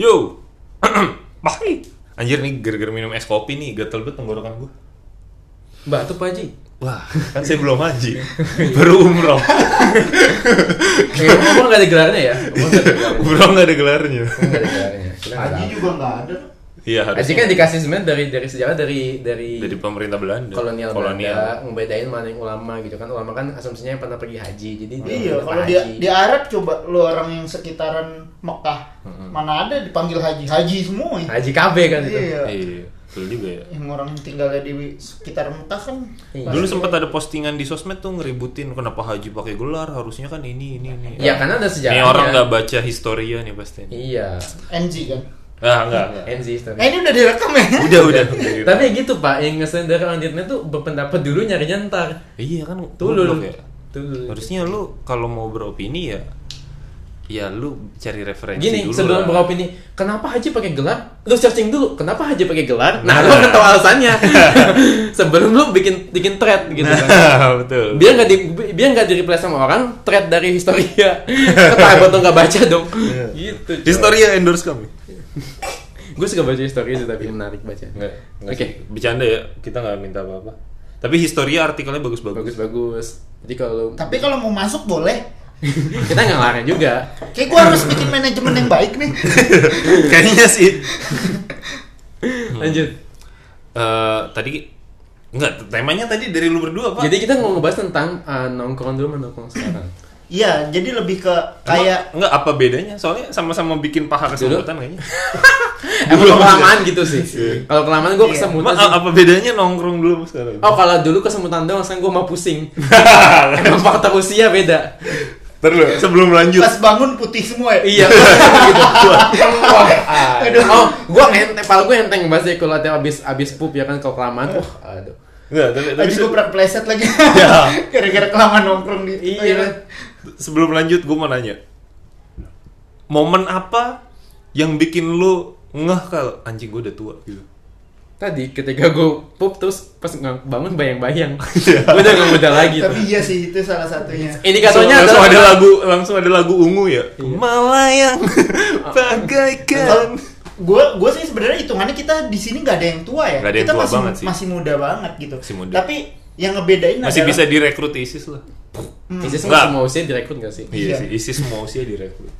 Yo. Bye. Anjir nih gara-gara minum es kopi nih gatel banget tenggorokan gue. Batuk Pak Haji. Wah, kan saya belum haji. Baru umroh. Eh, ngomong nggak ada gelarnya ya? Nggak ada gelarnya. umroh nggak ada gelarnya. Haji juga nggak ada. Iya, Haji harusnya kan dikasih sebenarnya dari dari sejarah dari dari, dari pemerintah Belanda. kolonial, kolonial. Belanda ngebedain mana yang ulama gitu kan ulama kan asumsinya yang pernah pergi haji jadi dia Iya, kalau di, di Arab coba lu orang yang sekitaran Mekah, mana ada dipanggil haji, haji semua. ya. haji KB kan itu Iya. Iya, betul juga ya. Yang orang tinggalnya di sekitar Mekah kan. Iya. Dulu sempat ada postingan di sosmed tuh ngeributin kenapa haji pakai gelar, harusnya kan ini ini ini. ya karena ada Ini sejarahnya orang nggak baca historia nih pasti. iya NG kan. Ah, enggak, enggak. NZ story. Eh ini udah direkam ya? Udah, udah. Tapi ya gitu pak, yang ngeselin dari orang Vietnam tuh berpendapat dulu nyarinya ntar. Iya kan Tulul. ya. Tulul. Harusnya lu kalau mau beropini ya ya lu cari referensi Gini, dulu sebelum lah. beropini, kenapa Haji pakai gelar? Lu searching dulu, kenapa Haji pakai gelar? Nah, lu akan tahu alasannya. sebelum lu bikin bikin thread gitu kan. betul Biar nggak di biar nggak di replace sama orang, thread dari historia. Ketahuan tuh nggak baca dong. gitu. coy. historia endorse kami Gue suka baca historia sih tapi menarik baca. Oke. sih. bercanda ya kita nggak minta apa-apa tapi historia artikelnya bagus-bagus Bagus-bagus. Jadi kalau Tapi kalau mau masuk boleh. kita nggak ngelarang juga. Kayak gua harus bikin manajemen yang baik nih. kayaknya sih Lanjut. Eh, tadi enggak temanya tadi dari lu berdua pak Jadi kita mau ngebahas tentang uh, nongkrong dulu sama nongkrong sekarang. Iya, jadi lebih ke kayak enggak apa bedanya soalnya sama-sama bikin paha kesemutan kayaknya Emang kelamaan gitu sih. Kalau kelamaan gue Iya. kesemutan Emang sih. apa bedanya nongkrong dulu sekarang Oh kalau dulu kesemutan doang, sekarang gue mau pusing. Emang faktor usia beda. Terus sebelum lanjut pas bangun putih semua ya. Iya, gitu. Aduh. Oh, gue enteng, pala gue enteng sih kalau tiap abis abis pup ya kan kalau kelamaan. Wah, aduh. Enggak, tapi, tapi gua pernah pleset lagi. Ya. Gara-gara kelamaan nongkrong di Iya. Sebelum lanjut gue mau nanya momen apa yang bikin lu ngeh kalau anjing gue udah tua gitu Tadi ketika gue pup terus pas bangun bayang-bayang, gue udah gak muda lagi. tuh. Tapi iya sih itu salah satunya. Indikatornya langsung, langsung ada lagu langsung ada lagu ungu ya Iya. melayang bagaikan gue gue sih sebenarnya hitungannya kita di sini nggak ada yang tua ya. Nggak ada yang kita tua masih banget sih. masih muda banget gitu. Masih muda. Tapi yang ngebedain masih adalah bisa direkrut ISIS lah ISIS Enggak. nggak semua usia direkrut gak sih? iya Iya. sih ISIS semua usia direkrut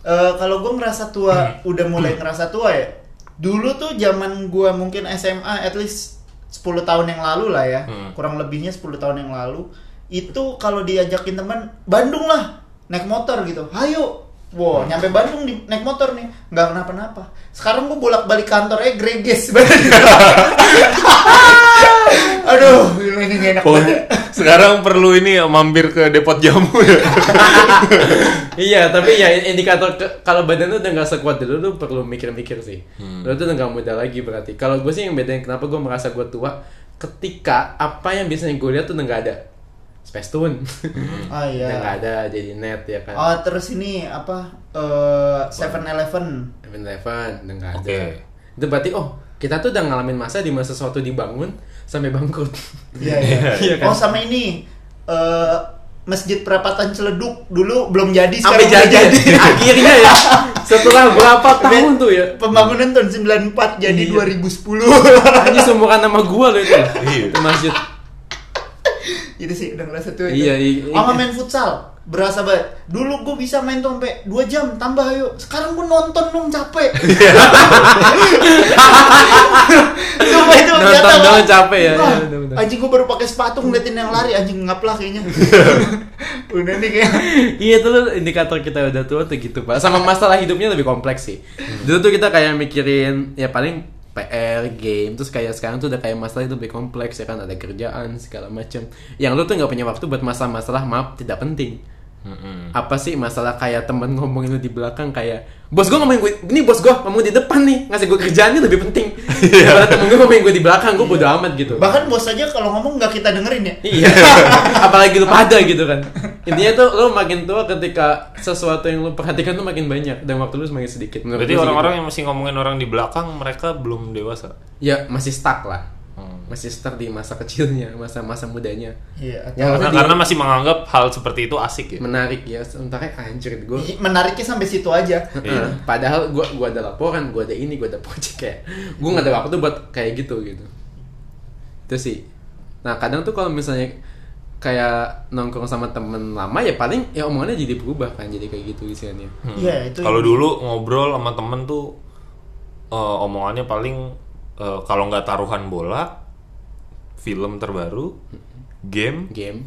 eh, kalau gue ngerasa tua, udah mulai ngerasa tua ya. Dulu tuh zaman gue mungkin SMA at least 10 tahun yang lalu lah ya. Hmm. Kurang lebihnya 10 tahun yang lalu. Itu kalau diajakin teman Bandung lah naik motor gitu. Ayo. Wow, nyampe Bandung di, naik motor nih, nggak kenapa-napa. Sekarang gue bolak-balik kantor eh greges. Aduh, ini gak enak banget. sekarang perlu ini ya, mampir ke depot jamu ya iya, tapi ya indikator ke- kalau badan lu udah nggak sekuat dulu lu perlu mikir-mikir sih. Hmm. Lu tuh udah nggak muda lagi berarti. Kalau gue sih yang bedain kenapa gue merasa gue tua ketika apa yang biasanya gue lihat tuh udah nggak ada. Space Tune. Oh iya. udah nggak ada jadi net ya kan. Oh, terus ini apa? Eh, Seven Eleven. Seven Eleven udah nggak ada. Oke. Itu berarti oh kita tuh udah ngalamin masa di masa sesuatu dibangun sampai bangkrut. Iya, iya. Iya kan? Oh, sama ini eh Masjid Perapatan Celeduk dulu belum jadi Sampai sekarang udah jadi, akhirnya ya setelah berapa tahun tuh ya Pembangunan tahun 94 jadi Iya. 2010. Ini seumuran nama gua loh itu Iya. itu masjid itu sih udah ngerasa tuh Iya, iya. Sama main futsal. Berasa banget. Dulu gue bisa main tuh sampai 2 jam tambah ayo. Sekarang gue nonton dong capek. Sumpah itu Nonton banget. capek ya. Wah, Iya, bener-bener. Anjing gue baru pakai sepatu ngeliatin yang lari anjing ngap lah kayaknya. udah nih kayak iya itu loh indikator kita udah tua tuh gitu pak sama masalah hidupnya lebih kompleks sih dulu tuh kita kayak mikirin ya paling PR game terus kayak sekarang tuh udah kayak masalah itu lebih kompleks ya kan? Ada kerjaan segala macam. Yang lu tuh nggak punya waktu buat masalah-masalah maaf tidak penting apa sih masalah kayak temen ngomongin lu di belakang kayak bos gue ngomongin gue ini bos gue ngomong di depan nih ngasih gue kerjaan ini lebih penting daripada temen gue ngomongin gue di belakang gue bodo amat gitu bahkan bos aja kalau ngomong nggak kita dengerin ya. Iya. Apalagi lu pada gitu kan. Intinya tuh lu makin tua ketika sesuatu yang lu perhatikan tuh makin banyak dan waktu lu semakin sedikit. Menurut berarti sih orang-orang gitu. yang masih ngomongin orang di belakang mereka belum dewasa ya masih stuck lah. Masih stuck di masa kecilnya, masa-masa mudanya. Iya. atau- Ya, Karena, Karena di- karena masih menganggap hal seperti itu asik ya. Menarik ya, sementara anjir gue. menariknya sampai situ aja. Iya. Padahal gua gua ada laporan, gua ada ini, gua ada project kayak gua nggak ada waktu buat kayak gitu gitu. Itu sih. Nah kadang tuh kalau misalnya kayak nongkrong sama temen lama ya paling ya omongannya jadi berubah kan jadi kayak gitu isiannya. Hmm. Iya, itu Kalau dulu ngobrol sama temen tuh eh, omongannya paling eh, kalau nggak taruhan bola, film terbaru, game, Game.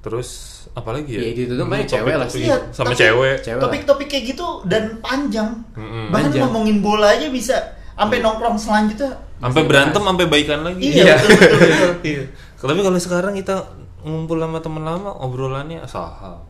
terus apa lagi ya? Iya, itu tuh banyak Topik- cewek lah sih. Iya, sama cewek. Topik-topik kayak gitu dan panjang. Mm-mm. Bahkan Panjang. ngomongin bola aja bisa sampai nongkrong selanjutnya. Sampai berantem, sampai baikan lagi. Iya, betul, betul, betul. Iya. Tapi kalau sekarang kita ngumpul sama temen lama, obrolannya saham.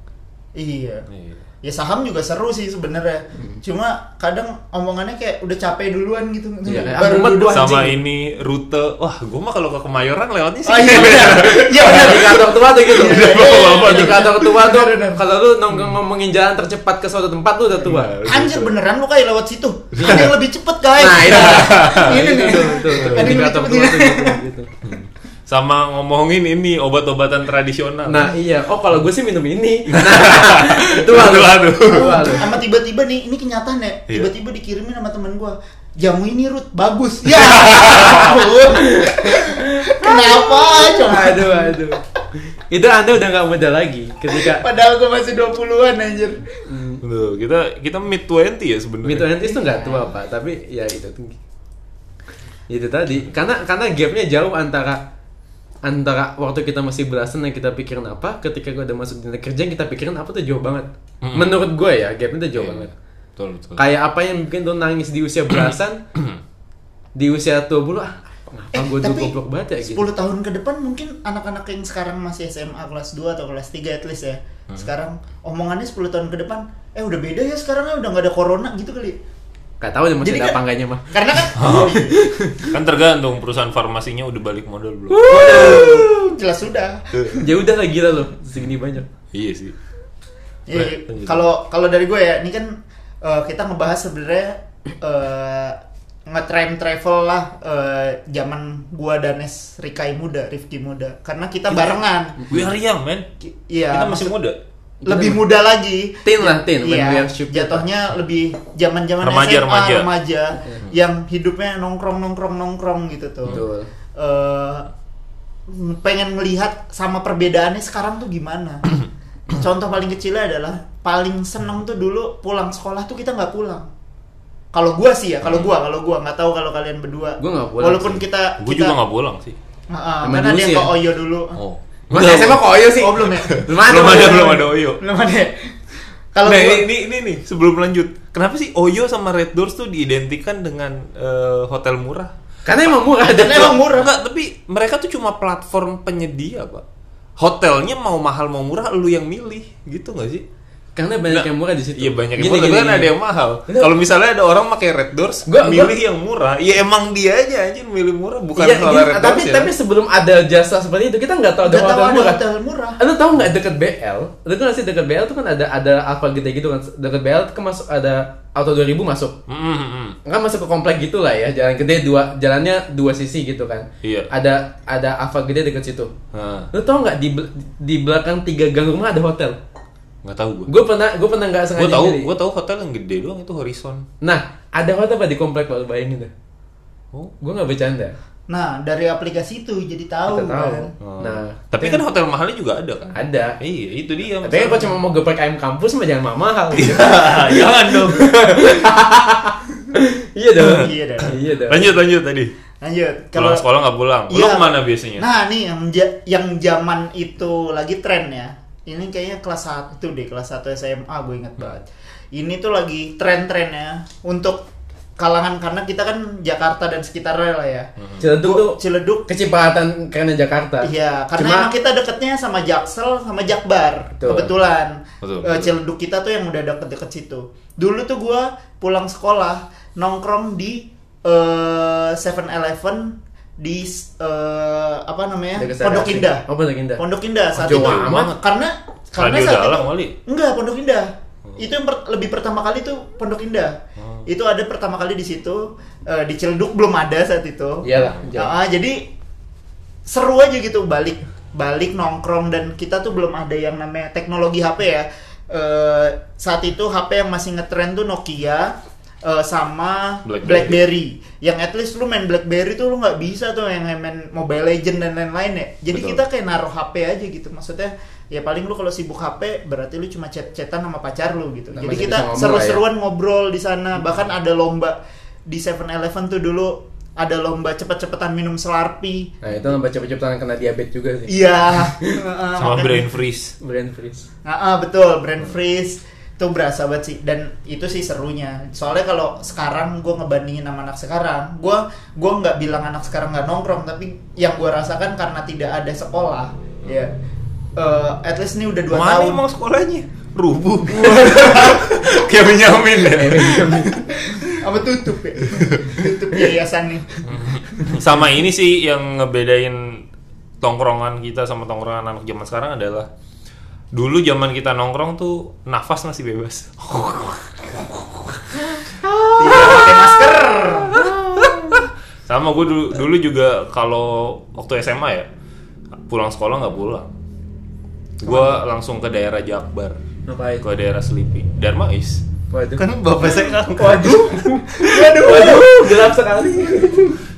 Iya. Iya. Ya saham juga seru sih sebenarnya. Cuma kadang omongannya kayak udah capek duluan gitu. Iya, kayak, Baru mumet duduk Sama anjing. ini rute, wah gue mah kalau ke Kemayoran lewatnya sih. Oh iya benar. Iya benar. Indikator tua tuh gitu. Iya, iya, iya. Indikator tua tuh kalau lu nongkrong ngomongin jalan tercepat ke suatu tempat lu udah tua. Anjir beneran lu kayak lewat situ. Ada yang lebih cepet guys. Nah, itu. ini nih. Ada yang lebih cepet tuh gitu. Sama ngomongin ini obat-obatan tradisional. Nah iya, oh kalau gue sih minum ini. Nah, itu lah Itu lah tuh. Itu lah lu. Sama tiba-tiba nih, ini kenyataan ya. Tiba-tiba dikirimin sama temen gua. Jamu ini Rut bagus. Ya. Kenapa coba? Aduh, aduh. Itu anda udah nggak muda lagi ketika Padahal gua masih 20-an anjir. Tuh, kita kita mid 20 ya sebenarnya. Mid twenties tuh nggak tua pak, tapi ya itu tuh. Itu tadi, karena karena gapnya jauh antara antara waktu kita masih belasan yang kita pikirin apa, ketika gue udah masuk dunia kerja yang kita pikirin apa tuh jauh banget. Mm-mm. Menurut gue ya, gapnya tuh jauh Iya. banget. Betul, betul. Kayak apa yang bikin tuh nangis di usia belasan, di usia 20 ah, kenapa Eh, gue dulu tapi goblok banget ya gitu. 10 tahun ke depan mungkin anak-anak yang sekarang masih SMA kelas 2 atau kelas 3 at least ya. Hmm. Sekarang omongannya 10 tahun ke depan, eh udah beda ya sekarang ya udah nggak ada corona gitu kali. Gak tahu deh masih Jadi ada kan- apa enggaknya mah. Karena kan Kan tergantung perusahaan farmasinya udah balik modal belum. Waduh, jelas sudah. Ya udah lah gila loh, segini banyak. iya sih. Iya. Kalau kalau dari gue ya, ini kan eh, kita ngebahas sebenarnya eh nge-time travel lah eh, zaman gua dan Nes Rikai muda, Rifki muda. Karena kita barengan. We are young, man. Iya. kita masih muda. Lebih muda lagi. Teen lah, teen, when we Iya. are stupid. Jatuhnya lebih zaman-zaman Remaja, SMA, remaja. remaja, yang hidupnya nongkrong nongkrong nongkrong gitu tuh. Betul. Eh, pengen melihat sama perbedaannya sekarang tuh gimana. Contoh paling kecilnya adalah paling seneng tuh dulu pulang sekolah tuh kita nggak pulang. Kalau gua sih ya, kalau gua, kalau gua nggak tahu kalau kalian berdua. Gua nggak pulang Walaupun sih. kita, Gue kita juga nggak pulang sih. Kan dulu ada yang sih ke ya? Oyo dulu. Oh. Mas SMA kok Oyo sih? Oh belum ya? Belum ada, belum ada, belum ada. Oyo. Belum ada. ya? Kalau nah, gua- ini, ini nih sebelum lanjut. Kenapa sih Oyo sama Red Doors tuh diidentikan dengan eh, hotel murah? Karena emang murah ada. Karena emang murah. Enggak, tapi mereka tuh cuma platform penyedia, Pak. Hotelnya mau mahal mau murah lu yang milih, gitu nggak sih? Karena banyak Nggak. yang murah di situ. Iya banyak yang Gini, murah, gini, kan gini. ada yang mahal. Kalau misalnya ada orang pakai Red Doors, Gua- milih gua- yang murah, ya emang dia aja aja milih murah, bukan Iya, salah gini, Red tapi Doors ya. tapi sebelum ada jasa seperti itu kita nggak tahu ada Nggak hotel murah. hotel murah. Lu tahu nggak deket BL? Lu kan sih deket BL tuh kan ada ada apa gede gitu kan. Deket BL tuh kan masuk ada Auto 2000 masuk. Mm, mm, mm. Kan masuk ke komplek gitu lah ya, jalan gede dua jalannya dua sisi gitu kan. Iya. Ada ada apa gede deket situ. Nah, Lu tau nggak di di belakang tiga gang rumah ada hotel? Nggak tahu gue. Gue pernah gue pernah nggak sengaja. Gue tahu, gue tahu hotel yang gede doang itu Horizon. Nah, ada hotel apa di komplek lo bayangin deh. Oh. Gue nggak bercanda. Nah, dari aplikasi itu jadi tahu, Kita tahu. kan. Oh. Nah, tapi kan hotel mahalnya juga ada kan? ada. Iya, itu dia. Tapi kan kalau cuma mau geprek ayam kampus mah jangan mahal. Jangan dong. iya dong. Iya dong. Iya dong. lanjut lanjut tadi. Lanjut. Pulang sekolah nggak pulang. Lu Iya. ke mana biasanya? Nah, nih yang yang zaman itu lagi tren ya. Ini kayaknya kelas 1 deh, kelas 1 SMA gue inget banget. Ini tuh lagi tren-trennya untuk kalangan karena kita kan Jakarta dan sekitarnya lah ya. Ciledug Gua- tuh Ciledug kecepatan karena Jakarta. Iya, karena Cuma- emang kita deketnya sama Jaksel sama Jakbar. Betul. Kebetulan. Betul, Eh, betul. Ciledug kita tuh yang udah deket-deket situ. Dulu tuh gua pulang sekolah nongkrong di eh 7-Eleven di eh, apa namanya? Pondok. Indah. Oh, Pondok Indah. Pondok Indah saat Jauh itu. amat. Karena karena saat Dalam itu kali. enggak Pondok Indah. Itu yang per- lebih pertama kali tuh Pondok Indah. Oh. Itu ada pertama kali di situ eh, di Ciledug belum ada saat itu. Iyalah. Ah, jadi seru aja gitu balik balik nongkrong dan kita tuh belum ada yang namanya teknologi HP ya Eh, saat itu HP yang masih ngetren tuh Nokia eh, sama Blackberry. BlackBerry. Yang at least lu main BlackBerry tuh lu nggak bisa tuh yang main Mobile Legend dan lain-lain ya. Jadi Betul. kita kayak naruh HP aja gitu. Maksudnya ya paling lu kalau sibuk HP berarti lu cuma chat-chatan sama pacar lu gitu. Nah, Jadi kita ngomong seru-seruan ngobrol di sana. Bahkan ada lomba di 7-Eleven tuh dulu ada lomba cepet-cepetan minum Slurpee. Nah itu baca cepet kena diabetes juga sih. Iya. sama Makanya- brain freeze Brain freeze. Ah, ah, betul, brand freeze itu berasa banget sih. Dan itu sih serunya. Soalnya kalau sekarang gue ngebandingin sama anak sekarang gue gue nggak bilang anak sekarang nggak nongkrong tapi yang gue rasakan karena tidak ada sekolah ya. Eh, at least ini udah dua mana tahun. emang sekolahnya? Rubuh. Kayak Benyamin ya. Apa tutup ya? Tutup yayasan nih. Sama ini sih yang ngebedain tongkrongan kita sama tongkrongan anak zaman sekarang adalah dulu zaman kita nongkrong tuh nafas masih bebas. Tidak pakai masker. Sama gue dulu dulu juga kalau waktu SMA ya pulang sekolah nggak pulang. Gue langsung ke daerah Jakbar. Ngapain? ke daerah Selipi. Darmais Waduh. kan bapak saya kan waduh. waduh waduh. Gelap sekali.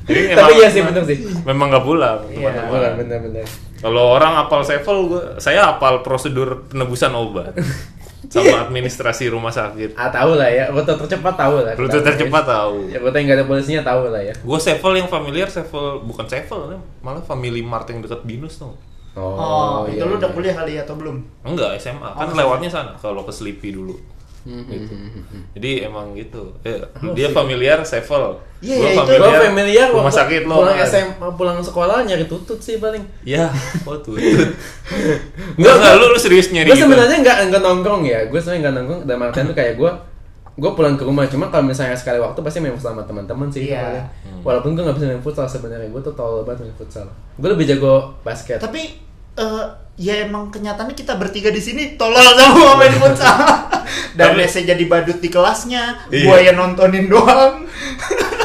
Jadi Tapi emang- iya sih bener sih. memang nggak pulang. Iya, bener. Kalau orang apal sevel, gua, saya apal prosedur penebusan obat sama administrasi rumah sakit. Ah tahu lah ya, rute tercepat tahu lah. Rute tercepat tahu. Ya rute yang gak ada polisinya tahu lah ya. Gue sevel yang familiar, sevel bukan sevel, malah Family Mart yang dekat Binus tuh. oh, itu iya, lu udah iya. kuliah kali ya atau belum Enggak, SMA. Kan Oh, lewatnya sana kalau ke Sleepy dulu. Hmm, Gitu. hmm, hmm, hmm. Jadi emang gitu. Eh, dia familiar sevel. Iya, Gua iya, itu. Gua familiar rumah waktu sakit lo. Pulang SMA, pulang sekolah nyari tutut sih paling. Ya, oh tuh. Enggak, enggak, lu, lu serius nyari Gue gitu? sebenarnya nggak nggak nongkrong ya. Gue sebenarnya nggak nongkrong. Dalam artian tuh kayak gue gue pulang ke rumah cuma kalau misalnya sekali waktu pasti main futsal sama teman-teman sih Iya. paling. walaupun gue nggak bisa main futsal sebenarnya gue tuh tolol banget main futsal gue lebih jago basket tapi eh, ya emang kenyataannya kita bertiga di sini tolol sama main futsal dan Tapi- saya jadi badut di kelasnya Iya. gua yang nontonin doang.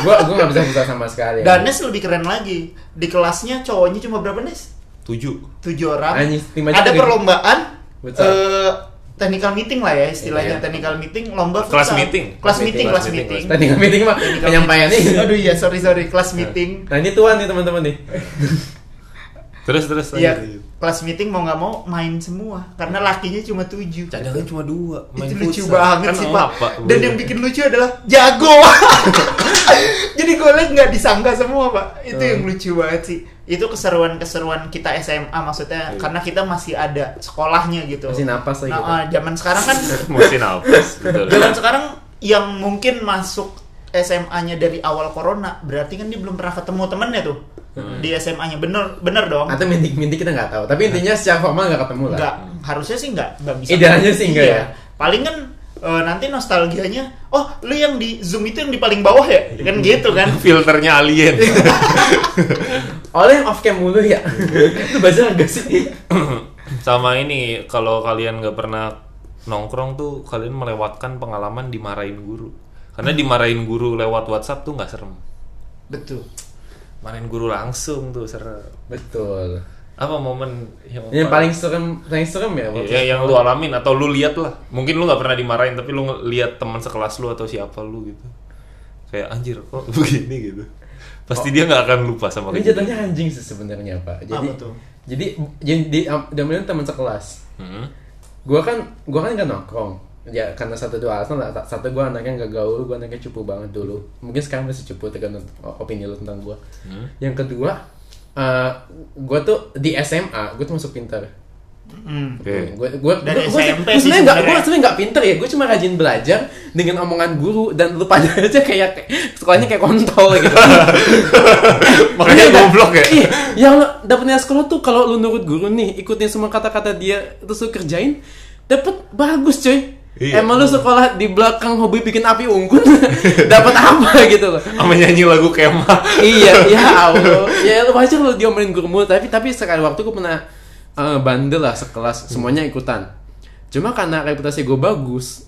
Gue gue nggak bisa futsal sama sekali dan Nes lebih keren lagi. Di kelasnya cowoknya cuma berapa Nes? Tujuh. tujuh orang. Aja ada tuh perlombaan eh, technical meeting lah ya istilahnya Iya. technical meeting lomba Kelas futsal. meeting. kelas meeting Kelas kelas meeting, nggak meeting mah Technical penyampaian meeting. nih aduh iya sorry sorry. Kelas meeting. Nah ini tuan nih teman-teman nih Terus terus. Iya, lanjut. kelas meeting mau nggak mau main semua karena lakinya cuma tujuh. Cadangan cuma dua. itu main lucu futsal. banget Kan sih apa, pak. gua Dan yang bikin lucu adalah jago. Jadi gue liat nggak disangka semua pak. Itu yang lucu banget sih. Itu keseruan-keseruan kita SMA maksudnya Iya. karena kita masih ada sekolahnya gitu. Masih napas lagi, Nah, ah, zaman sekarang kan, Mesti nafas. Betul. zaman sekarang yang mungkin masuk SMA-nya dari awal corona, berarti kan dia belum pernah ketemu temennya tuh di SMA-nya. Bener, bener dong. atau mintik-mintik kita nggak tahu tapi intinya secara formal nggak ketemu lah Enggak, harusnya sih enggak, enggak bisa. Idealnya sih enggak Iya. ya? Paling kan eh, nanti nostalgianya, oh lu yang di Zoom itu yang di paling bawah ya? Kan gitu kan. Filternya alien. oleh off cam mulu ya itu baca nggak sih Sama ini kalau kalian nggak pernah nongkrong tuh kalian melewatkan pengalaman dimarahin guru. Karena dimarahin guru lewat WhatsApp tuh nggak serem. Betul. Marahin guru langsung tuh serem. betul Apa momen yang, yang paling serem paling serem ya waktu Ya, yang lu alamin atau lu lihat lah. Mungkin lu nggak pernah dimarahin tapi lu lihat teman sekelas lu atau siapa lu gitu. Kayak anjir kok begini gitu. Pasti dia nggak akan lupa sama Ini jatuhnya anjing sih sebenarnya pak. Jadi, Apa tuh? jadi jadi di Damelin teman sekelas. Hmm. Gua kan gua kan nggak nongkrong. Ya karena satu dua alasan lah. Satu gua anaknya nggak gaul, gua anaknya cupu banget dulu. Mungkin sekarang masih cupu tergantung opini lu tentang gua. Hmm. Yang kedua, eh gua tuh di SMA, gua tuh masuk pintar. Oke. Gue gue Dari gue SMP sih sebenarnya nggak gue sebenarnya. nggak pinter ya. Gue cuma rajin belajar dengan omongan guru dan lu pada aja kayak sekolahnya kayak kontol gitu. Makanya Iya, goblok ya. Iya, yang lo dapetnya sekolah tuh kalau lu nurut guru nih, ikutin semua kata-kata dia terus lu kerjain, dapet bagus coy. Iya. Emang lu sekolah di belakang hobi bikin api unggun, dapat apa gitu loh. Sama nyanyi lagu kemah. iya, ya Allah. Ya lu wajar lu diomelin guru mulu, tapi tapi sekali waktu gue pernah eh, bandel lah sekelas, semuanya ikutan. Cuma karena reputasi gue bagus,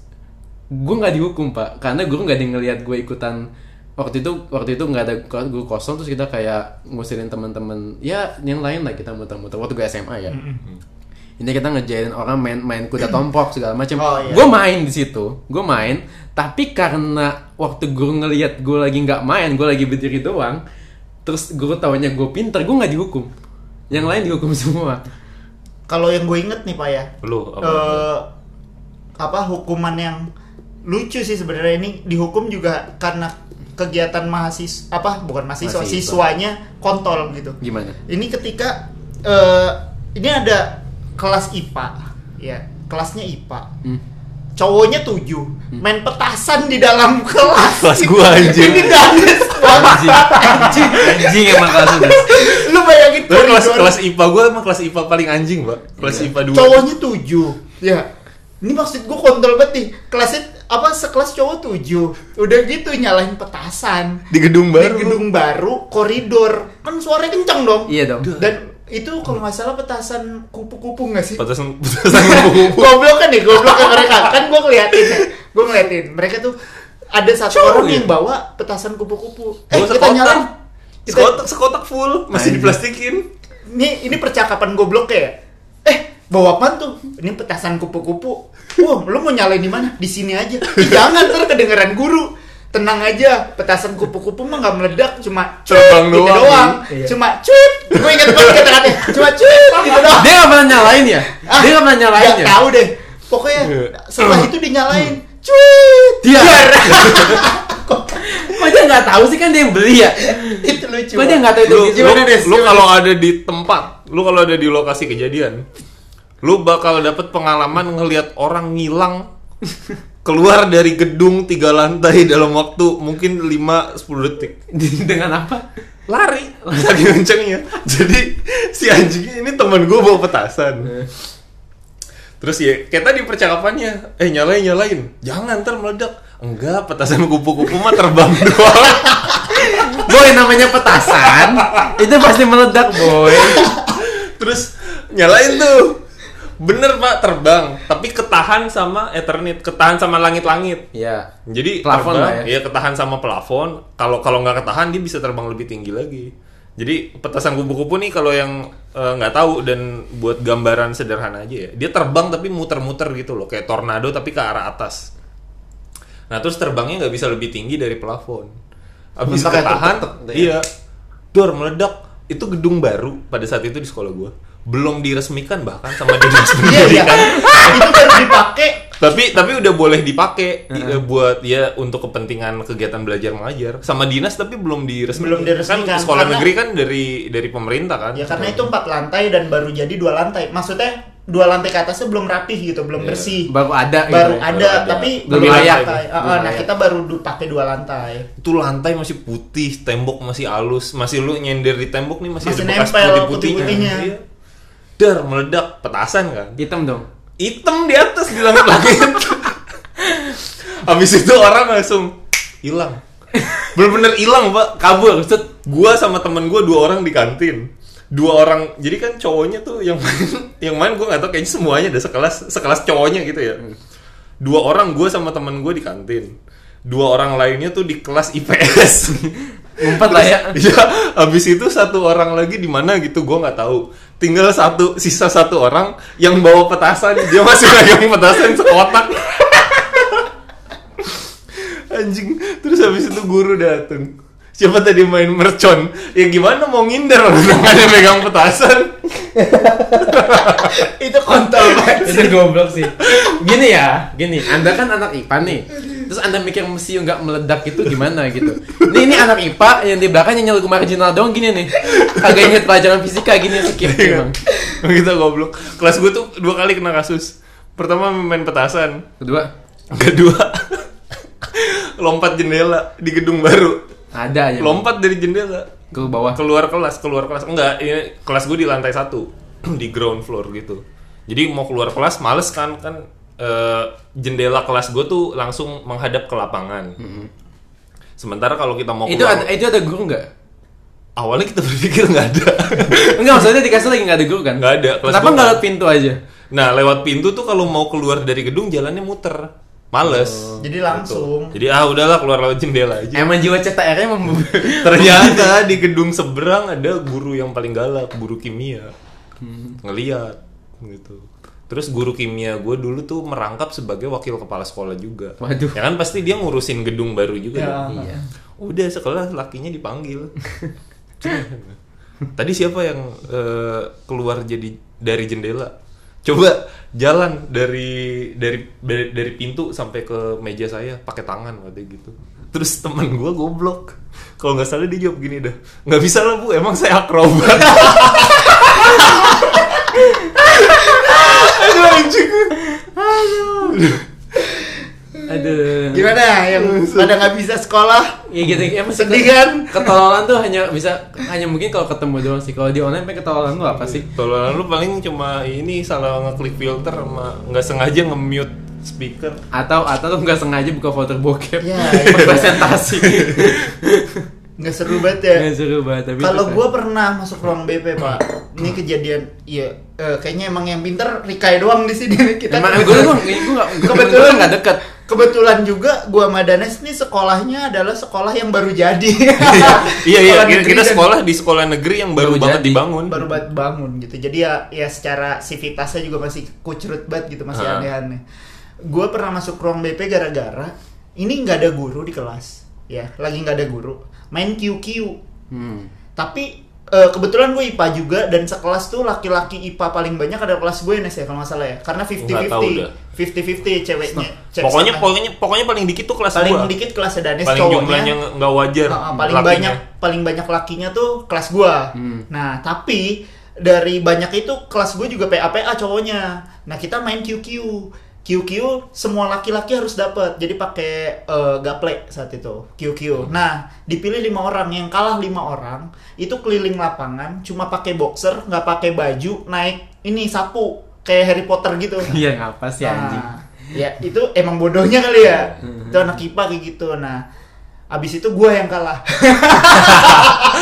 gue nggak dihukum pak, karena guru nggak ada gue ikutan waktu itu waktu itu nggak ada guru kosong terus kita kayak ngusirin teman-teman ya yang lain lah kita muter-muter waktu gue SMA ya ini kita ngejailin orang main main kuda tompok segala macam Oh, iya. gue main di situ gue main tapi karena waktu guru ngelihat gue lagi nggak main gue lagi berdiri doang terus guru taunya gue pinter gue nggak dihukum yang lain dihukum semua Kalau yang gue inget nih Pak ya, Lu apa? eh, apa hukuman yang lucu sih sebenarnya ini dihukum juga karena kegiatan mahasiswa apa bukan mahasiswa, Mahasiswa. siswanya kontol gitu. gimana Ini ketika eh, ini ada kelas IPA ya, kelasnya IPA. Hmm. Cowoknya tujuh main petasan di dalam kelas. Kelas gua, anjing. Ini ganas anjing anjing anjing emang kelas Lu bayangin Tapi kelas kelas IPA gue emang kelas IPA paling anjing, Pak. Kelas Iya. IPA 2. cowoknya tujuh ya ini maksud gue kontol banget nih kelasnya apa sekelas cowok tujuh udah gitu nyalain petasan di gedung di baru. gedung baru koridor kan suaranya kenceng dong iya dong dan itu kalau nggak salah petasan kupu-kupu nggak sih? Petasan petasan kupu-kupu. goblok kan nih goblok kan mereka. Kan gue ngeliatin ya. Gue ngeliatin. Mereka tuh ada satu Cowok orang ya? yang bawa petasan kupu-kupu. Eh Gua kita sekotak. nyalain. Kita Sekotak sekotak full. Masih Anjing. diplastikin. ini ini percakapan goblok ya? Eh bawa apaan tuh? Ini petasan kupu-kupu. Wah lu mau nyalain di mana? Di sini aja. "Ih, jangan ntar kedengeran guru tenang aja petasan kupu-kupu mah nggak meledak cuma cuit Terbang gitu doang. doang. Iya. cuma cuit gue inget banget kata-katanya cuma cuit gitu doang. Dia nggak pernah nyalain ya? Ah, dia nggak pernah nyalain ya? tahu deh. Pokoknya Iya. setelah itu dinyalain cuit dia kok dia nggak tahu sih kan dia yang beli ya? Itu lucu kok dia nggak tahu itu Lu, gimana lu kalau ada di tempat, lu kalau ada di lokasi kejadian, lu bakal dapet pengalaman ngelihat orang ngilang keluar dari gedung tiga lantai dalam waktu mungkin 5-10 detik. Dengan apa? Lari. Saking kencengnya. Jadi si anjing ini teman gue bawa petasan. Terus ya kayak tadi percakapannya eh nyalain nyalain. Jangan ntar meledak. Enggak petasan kupu-kupu mah terbang doang. Boy namanya petasan itu pasti meledak boy. Terus nyalain tuh bener pak terbang tapi ketahan sama Ethernet ketahan sama langit-langit. Ya jadi Plafon terbang, lah ya. iya, ketahan sama plafon kalau kalau nggak ketahan dia bisa terbang lebih tinggi lagi. Jadi petasan kupu-kupu nih kalau yang eh, nggak tahu dan buat gambaran sederhana aja ya. Dia terbang tapi muter-muter gitu loh kayak tornado tapi ke arah atas. Nah terus terbangnya nggak bisa lebih tinggi dari plafon. Abis ketahan ya. iya dor meledak. Itu gedung baru pada saat itu di sekolah gua belum diresmikan bahkan sama dinas iya iya pendidikan itu baru dipakai tapi tapi udah boleh dipakai di- eh, buat ya untuk kepentingan kegiatan belajar mengajar sama dinas tapi belum diresmikan Belum diresmikan, kan sekolah karena- negeri kan dari dari pemerintah kan Ya karena itu empat lantai dan baru jadi dua lantai. Maksudnya dua lantai ke atasnya belum rapih gitu, belum bersih. baru ada gitu Baru ya. ada, Baru ada. tapi Belum layak. lantai. Belum ah, nah layak. kita baru du- pakai dua lantai. itu lantai masih putih tembok masih halus masih lu nyender di tembok nih masih, Masih ada bekas nempel putih-putihnya putih-putihnya. Iya. Dar meledak petasan kan? Hitam dong. Hitam di atas di langit-langit habis itu orang langsung hilang. Bener-bener hilang pak. Kabur. Set gua sama temen gua dua orang di kantin. Dua orang jadi kan cowoknya tuh yang main yang main gua nggak tahu kayaknya semuanya ada sekelas sekelas cowoknya gitu ya. Dua orang gua sama temen gua di kantin. Dua orang lainnya tuh di kelas IPS ngumpet lah ya Iya, habis itu satu orang lagi di mana gitu gua nggak tahu. Tinggal satu sisa satu orang yang bawa petasan, dia masih megang petasan sekotak. Anjing. Terus habis itu guru dateng. Siapa tadi main mercon? Ya gimana mau ngindar orang ada megang petasan. itu kontol banget. itu goblok sih gini ya gini anda kan anak IPA nih terus anda mikir mesti nggak meledak itu gimana gitu ini ini anak IPA yang di belakangnya nyeluk marginal dong gini nih agak inget pelajaran fisika gini skip Iya. emang gitu goblok. Kelas gue tuh dua kali kena kasus. Pertama main petasan, kedua kedua lompat jendela di gedung baru. Ada aja Lompat dari jendela. ke bawah. Keluar kelas keluar kelas. Enggak ini kelas gue di lantai satu. Di ground floor gitu. Jadi mau keluar kelas males kan kan eh, jendela kelas gue tuh langsung menghadap ke lapangan. Sementara kalau kita mau itu keluar ada itu ada guru nggak? Awalnya kita berpikir nggak ada. Enggak maksudnya di kasur lagi nggak ada guru kan? Nggak ada, kelas kenapa nggak. lewat pintu aja? Nah lewat pintu tuh kalau mau keluar dari gedung jalannya muter Males. Jadi langsung. Jadi ah udahlah keluar lewat jendela aja. Emang jiwa CTR-nya mem- Ternyata di gedung seberang ada guru yang paling galak, guru kimia. Hmm. Ngeliat gitu. Terus guru kimia gue dulu tuh merangkap sebagai wakil kepala sekolah juga. Waduh. Ya kan pasti dia ngurusin gedung baru juga. Ya. dong. Iya. Udah sekelas lakinya dipanggil. Tadi siapa yang eh, keluar jadi dari jendela? Coba jalan dari dari dari, dari pintu sampai ke meja saya pakai tangan katanya gitu. Terus teman gua goblok. Kalau nggak salah dia jawab gini dah. Nggak bisa lah bu, emang saya akrobat. Aduh anjing. Aduh. Gimana yang pada nggak bisa sekolah? Ya gitu, emang sih Sedih kan? Ketololan tuh hanya bisa hanya mungkin kalau ketemu doang sih. Kalau di online pengen ketololan tuh apa sih? Tolong lu paling cuma ini salah ngeklik filter sama nggak sengaja nge-mute speaker. Atau atau lu nggak sengaja buka foto bokep Ya, presentasi. Nggak seru banget ya. Nggak seru banget tapi Kalau kan. gue pernah masuk ruang BP pak, ini kejadian, iya eh, kayaknya emang yang pinter Rikai doang di sini kita. emang gue gue gue Kebetulan gue nggak deket. Kebetulan juga gua sama Danes nih sekolahnya adalah sekolah yang baru jadi. Iya iya kita, negeri kita dan- sekolah di sekolah negeri yang baru, Baru banget jadi. dibangun. baru banget bangun gitu. Jadi ya ya secara sivitasnya juga masih kucrut banget gitu, masih Ah. aneh-aneh. Gue pernah masuk ruang BP gara-gara ini nggak ada guru di kelas, ya lagi nggak ada guru, main QQ. Hmm. Tapi eh, kebetulan gue IPA juga dan sekelas tuh laki-laki IPA paling banyak ada kelas gue Nes ya kalau nggak salah ya, karena Nggak tahu dah. 50-50, 50-50 ceweknya. cewek Pokoknya setengah. pokoknya pokoknya paling dikit tuh kelas paling gua. dikit kelas Danes paling cowoknya. jumlahnya nggak- wajar. Ah, paling lakinya. banyak paling banyak lakinya tuh kelas gua. Hmm. Nah, tapi dari banyak itu kelas gue juga PA-PA cowoknya. Nah, kita main QQ. QQ semua laki-laki harus dapat. Jadi pakai eh, gaple saat itu. QQ. Nah, dipilih lima orang. Yang kalah lima orang itu keliling lapangan cuma pakai boxer, nggak pakai baju, naik ini sapu kayak Harry Potter gitu. Iya ngapa sih Nah, anjing? ya itu emang bodohnya kali ya. itu anak IPA kayak gitu. Nah, abis itu gue yang kalah.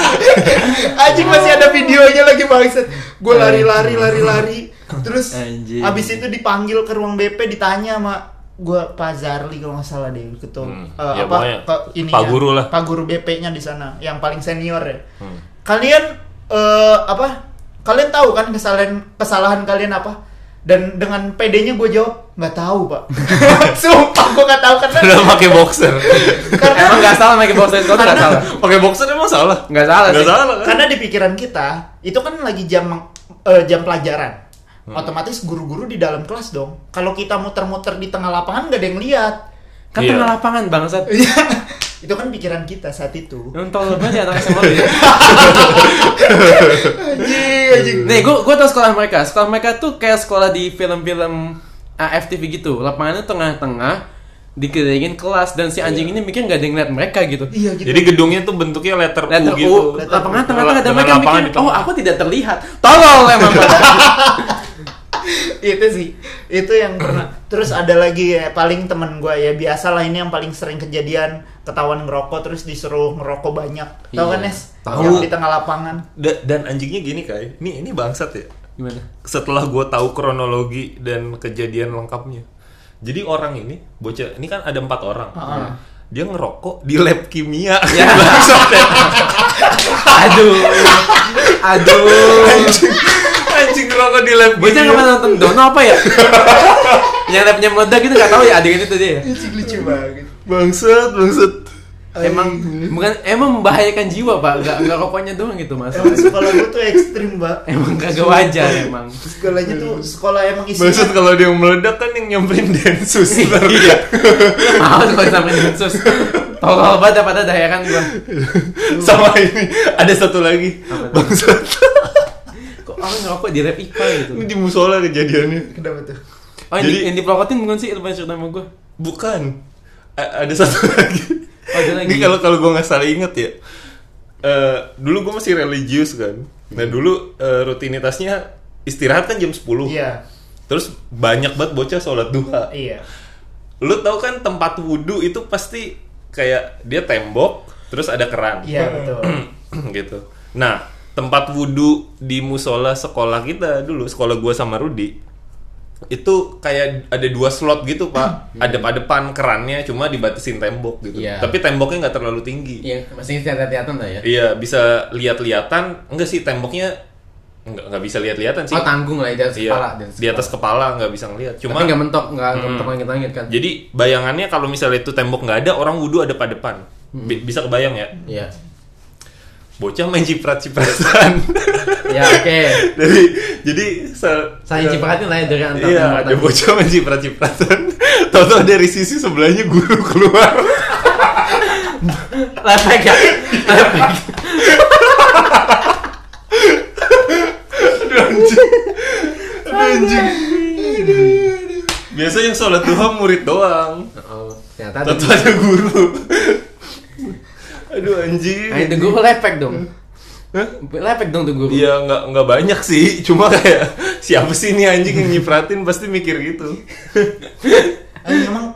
Anjing masih ada videonya lagi bangsat. Gue lari-lari lari-lari. Terus Anjing. abis itu dipanggil ke ruang BP ditanya sama gue Pak Zarli kalau nggak salah deh ketua Hmm, eh, ya apa ke ininya, Pak Guru lah. Pak Guru BP-nya di sana yang paling senior ya. Hmm. Kalian eh, apa? Kalian tahu kan kesalahan kesalahan kalian apa? Dan dengan PD-nya gue jawab nggak tahu pak. Sumpah gue nggak tahu karena Udah pakai boxer. karena Emang nggak salah pakai box itu nggak salah. pakai boxer emang salah? Nggak salah Nggak sih. salah kan? karena di pikiran kita itu kan lagi jam eh, jam pelajaran. Otomatis guru-guru di dalam kelas dong. Kalau kita muter-muter di tengah lapangan nggak ada yang lihat. Kan Iya. tengah lapangan bangsat. Iya. itu kan pikiran kita saat itu. Tolol banget ya anak SMA ya. Anjing, anjing. Nih, gua gua tau sekolah mereka. Sekolah mereka tuh kayak sekolah di film-film AFTV gitu. Lapangannya tengah-tengah dikelilingin kelas dan si anjing ini mikir nggak ada yang lihat mereka gitu. Iya gitu. Jadi gedungnya tuh bentuknya letter, Letter U gitu. U, lapangan tengah-tengah Dengan mereka mikir, oh aku tidak terlihat. Tolol emang. itu sih itu yang pernah terus ada lagi ya paling temen gue ya biasalah ini yang paling sering kejadian ketahuan ngerokok terus disuruh ngerokok banyak tahu Iya. kan Nes Tahu. yang di tengah lapangan Da- dan anjingnya gini kai, ini ini bangsat ya. Gimana? Setelah gue tahu kronologi dan kejadian lengkapnya, jadi orang ini bocah ini kan ada empat orang. Heeh. Dia ngerokok di lab kimia. Ya. Bangsat ya. Aduh. Aduh. anjing, ngerokok di lab pernah nonton Dono apa ya? yang labnya meledak gitu nggak tahu ya adegan itu dia. ya? Lucu banget Bangsat, bangsat. Emang bukan emang membahayakan jiwa pak, nggak nggak rokoknya doang gitu mas. emang sekolah gue tuh ekstrim mbak Emang kagak wajar emang. sekolahnya tuh sekolah emang Bangsat isinya kalau dia meledak kan yang nyamperin densus. Iya. Mau kalau sampai densus. Tolol banget pada dah ya kan gua. Sama ini ada satu lagi. Bangsat. Orang ngerokok di rap IPA gitu. ini di musola kejadiannya. kenapa tuh Oh yang, di, Jadi- yang dipelototin bukan sih cerita sama gua. Bukan. A- ada satu lagi. Oh, ada lagi. Ini kalau kalau gue nggak salah inget ya. eh, dulu gue masih religius kan. Nah dulu eh, rutinitasnya istirahat kan jam 10. iya Terus banyak banget bocah sholat duha. iya Lu tahu kan tempat wudhu itu pasti kayak dia tembok, terus ada keran. iya betul gitu. Nah, tempat wudhu di musola sekolah kita dulu, sekolah gua sama Rudi, itu kayak ada dua slot gitu pak adep-adepan kerannya cuma dibatasin tembok gitu Iya. tapi temboknya nggak terlalu tinggi Iya, masih kelihatan lah ya. iya bisa lihat-lihatan enggak sih temboknya enggak nggak bisa lihat-lihatan sih Oh tanggung lah di atas iya kepala. di atas kepala nggak bisa ngelihat Cuma nggak mentok, nggak Hmm. mentok langit-langit kan. jadi bayangannya kalau misalnya itu tembok nggak ada orang wudhu ada depan Bi- bisa kebayang ya Iya. Bocah main ciprat-cipratan Ya oke. dari jadi se- Saya cipratin lah ya dari antar Iya, ada bocah main ciprat-cipratan. Tahu-tahu dari sisi sebelahnya guru keluar. Lepek ya. Lepek. Aduh anjing. Aduh anjing. Biasa yang sholat duha murid doang. Oh, ternyata ada guru. Aduh anjing. Nah, itu guru lepek dong. Lepek dong tuh guru. Iya nggak nggak banyak sih, cuma kayak siapa sih ini anjing yang nyipratin pasti mikir gitu. Eh, emang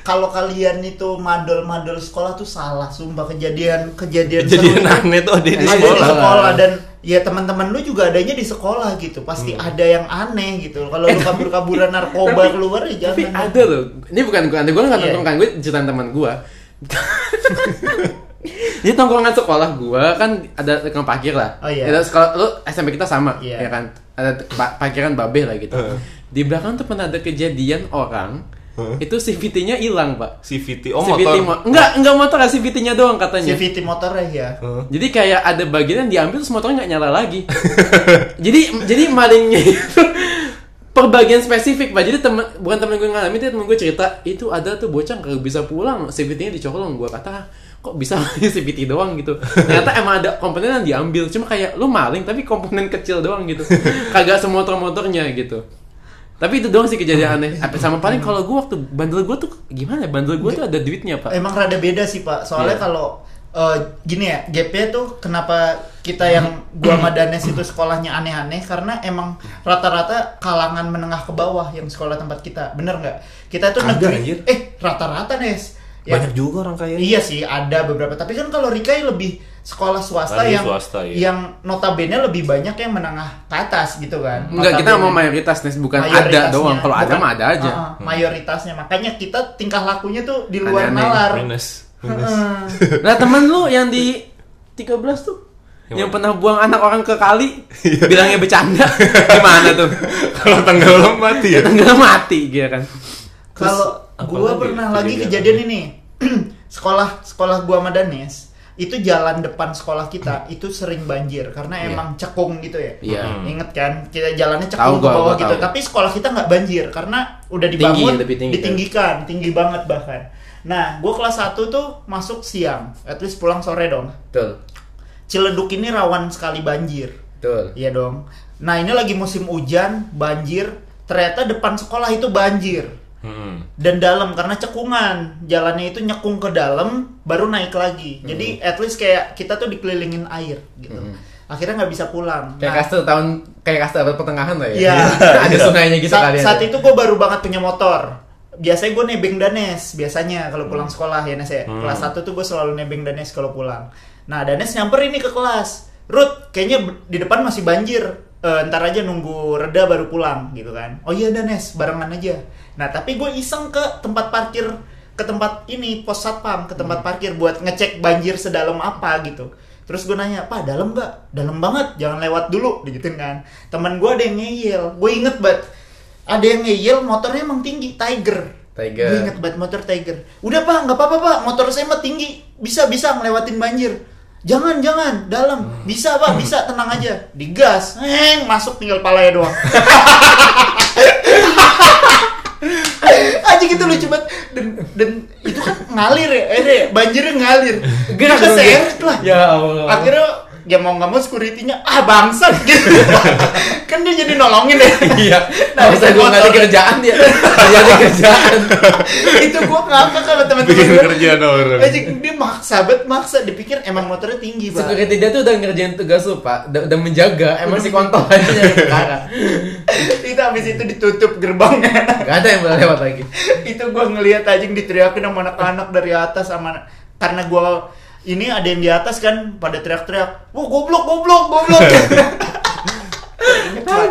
kalau kalian itu madol-madol sekolah tuh salah, sumpah kejadian kejadian Kejadian seru aneh tuh ada di ada di sekolah. sekolah dan ya teman-teman lu juga adanya di sekolah gitu. Pasti ada yang aneh gitu. Kalau lu kabur-kaburan narkoba keluar ya Tapi jangan. ada loh. Ini bukan gue, gue nggak Iya. tongkrongan gue ceritain teman gue. Ini tongkrongan sekolah gue kan ada tukang parkir lah. Oh, iya. Itu sekolah lu SMP kita sama, Iya. ya kan? Ada pa- parkiran babe lah gitu. Di belakang tuh pernah ada kejadian orang itu CVT-nya hilang pak. CVT, oh CVT motor. mo- enggak enggak motor ya CVT-nya doang katanya. CVT motornya ya. Jadi kayak ada bagian yang diambil terus motornya nggak nyala lagi. jadi jadi malingnya itu per bagian spesifik pak. Jadi temen bukan temen gue ngalamin, tapi temen gue cerita itu ada tuh bocah nggak bisa pulang, CVT-nya dicolong. Gue kata kok bisa CVT doang gitu. Ternyata emang ada komponen yang diambil. Cuma kayak lu maling tapi komponen kecil doang gitu. Kagak semotor-motornya gitu. Tapi itu doang sih kejadian aneh. Apa sama paling kalau gue waktu bandel gue tuh gimana? ya? Bandel gue tuh ada duitnya pak. Emang rada beda sih pak. Soalnya Iya. kalau eh, gini ya, GP tuh kenapa kita yang gua sama Danes itu sekolahnya aneh-aneh karena emang rata-rata kalangan menengah ke bawah yang sekolah tempat kita. Bener nggak? Kita tuh negeri. anjir. Eh rata-rata Nes. Ya, Banyak juga orang kaya. Iya sih ada beberapa. Tapi kan kalau Rikai lebih sekolah swasta Lagi yang swasta, iya. yang notabene lebih banyak yang menengah ke atas gitu kan. Enggak, kita mau mayoritas nih, bukan ada doang. Kalau ada mah ada aja. Ah, mayoritasnya. Makanya kita tingkah lakunya tuh di luar Aneh-aneh. nalar. Minus. Minus. Heeh. Nah, temen lu yang di 13 tuh Yang yang pernah buang anak orang ke kali bilangnya bercanda gimana tuh Kalau tenggelam mati ya. tenggelam mati gitu kan Kalau gua pernah lagi kejadian? kejadian ini. sekolah sekolah gua sama Danes itu jalan depan sekolah kita itu sering banjir karena Iya. emang cekung gitu ya. Iya. Hmm. Ingat kan kita jalannya cekung ke bawah gitu. tahu. Tapi sekolah kita nggak banjir karena udah Tinggi, dibangun lebih tinggi kan? ditinggikan, tinggi banget bahkan. Nah, gua kelas 1 tuh masuk siang, at least pulang sore dong. betul Ciledug ini rawan sekali banjir. betul Iya dong. Nah ini lagi musim hujan, banjir. Ternyata depan sekolah itu banjir Hmm. dan dalam karena cekungan. Jalannya itu nyekung ke dalam, baru naik lagi. Hmm. Jadi at least kayak kita tuh dikelilingin air gitu. Akhirnya nggak bisa pulang. kayak Nah, kastel tahun kayak kastel abad pertengahan lah ya Iya. ada sungainya gitu Sa- kali saat itu gue baru banget punya motor. Biasanya gue nebeng Danes biasanya kalau pulang sekolah ya Nes ya. Hmm. Kelas 1 tuh gue selalu nebeng Danes kalau pulang. Nah Danes nyamper ini ke kelas. Ruth, kayaknya di depan masih banjir. Eh, ntar aja nunggu reda baru pulang gitu kan. Oh iya Danes, barengan aja. Nah tapi gue iseng ke tempat parkir ke tempat ini pos satpam ke tempat parkir buat ngecek banjir sedalam apa gitu. Terus gue nanya, Pak dalam nggak? Dalam banget, jangan lewat dulu, digituin kan. Teman gue ada yang ngeyel, gue inget banget. Ada yang ngeyel, motornya emang tinggi, Tiger. Tiger. Gue inget banget motor Tiger. Udah pak, nggak apa-apa pak, motor saya mah tinggi, bisa bisa ngelewatin banjir. Jangan jangan, dalam, bisa pak, bisa tenang aja. Digas, heng, masuk tinggal palanya doang. Anjing itu lucu banget dan, dan itu kan ngalir ya, eh deh, banjirnya ngalir. Gerak keseret lah. Ya Allah. Akhirnya ya mau nggak mau security-nya ah bangsat gitu. kan dia jadi nolongin deh. iya. Nah, itu gue nggak ada kerjaan dia. Nggak ada kerjaan. Itu gua ngakak sama teman-teman kerjaan orang. Anjing, dia maksa banget maksa. Dipikir emang motornya tinggi pak. Security dia tuh udah ngerjain tugas lu pak. Udah, udah menjaga. Emang si kontol aja perkara itu habis itu ditutup gerbangnya. Nggak ada yang boleh lewat lagi. Itu gua ngelihat anjing diteriakin sama anak-anak dari atas sama karena gua ini ada yang di atas kan pada teriak-teriak wah goblok goblok goblok pak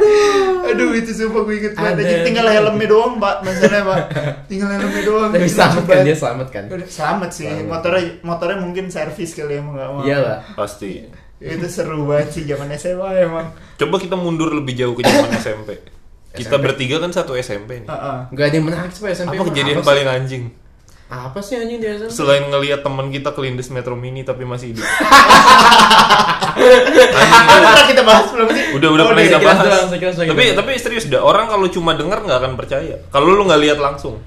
aduh itu sumpah gue inget banget. Anjing, tinggal helmnya doang pak masalahnya pak tinggal helmnya doang Tapi Lucu selamat kan dia selamat kan. Selamat sih motornya motornya mungkin servis kali ya mau nggak mau Iya lah. Pasti. itu seru banget sih zaman SMA emang Coba kita mundur lebih jauh ke zaman SMP. Kita bertiga kan satu SMP nih. Heeh. Gak ada yang menarik sih Pak SMP. Apa kejadian paling anjing? Apa sih anjing di SMP? Selain ngelihat teman kita kelindes Metro Mini tapi masih hidup. Apa pernah kita bahas belum sih Udah udah Oh, pernah udah, kita sekilas bahas. doang, sekilas doang Tapi tapi serius dah orang kalau cuma denger nggak akan percaya. Kalau lu nggak lihat langsung.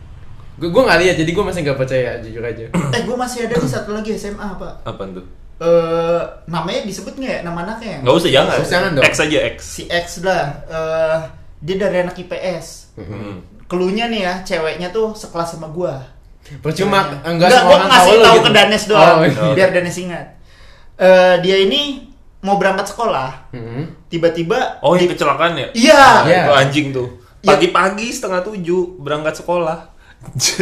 Gue gue nggak lihat jadi gue masih nggak percaya jujur aja. eh gue masih ada nih satu lagi SMA pak Apa tuh? eh namanya disebut nggak ya nama anaknya Nggak usah jangan. Usah, jangan dong. X aja X. si X lah eh dia dari anak IPS Hmm. keluhnya nih ya ceweknya tuh sekelas sama gua Percuma Ceweknya. enggak Nggak, semua gua orang ngasih tahu lo tahu gitu. ke Danes doang Oh, iya. biar Danes ingat Eh dia ini mau berangkat sekolah Mhm. tiba-tiba Oh, di- kecelakaan ya? iya Iya. Itu anjing tuh. Iya. Pagi-pagi setengah tujuh berangkat sekolah.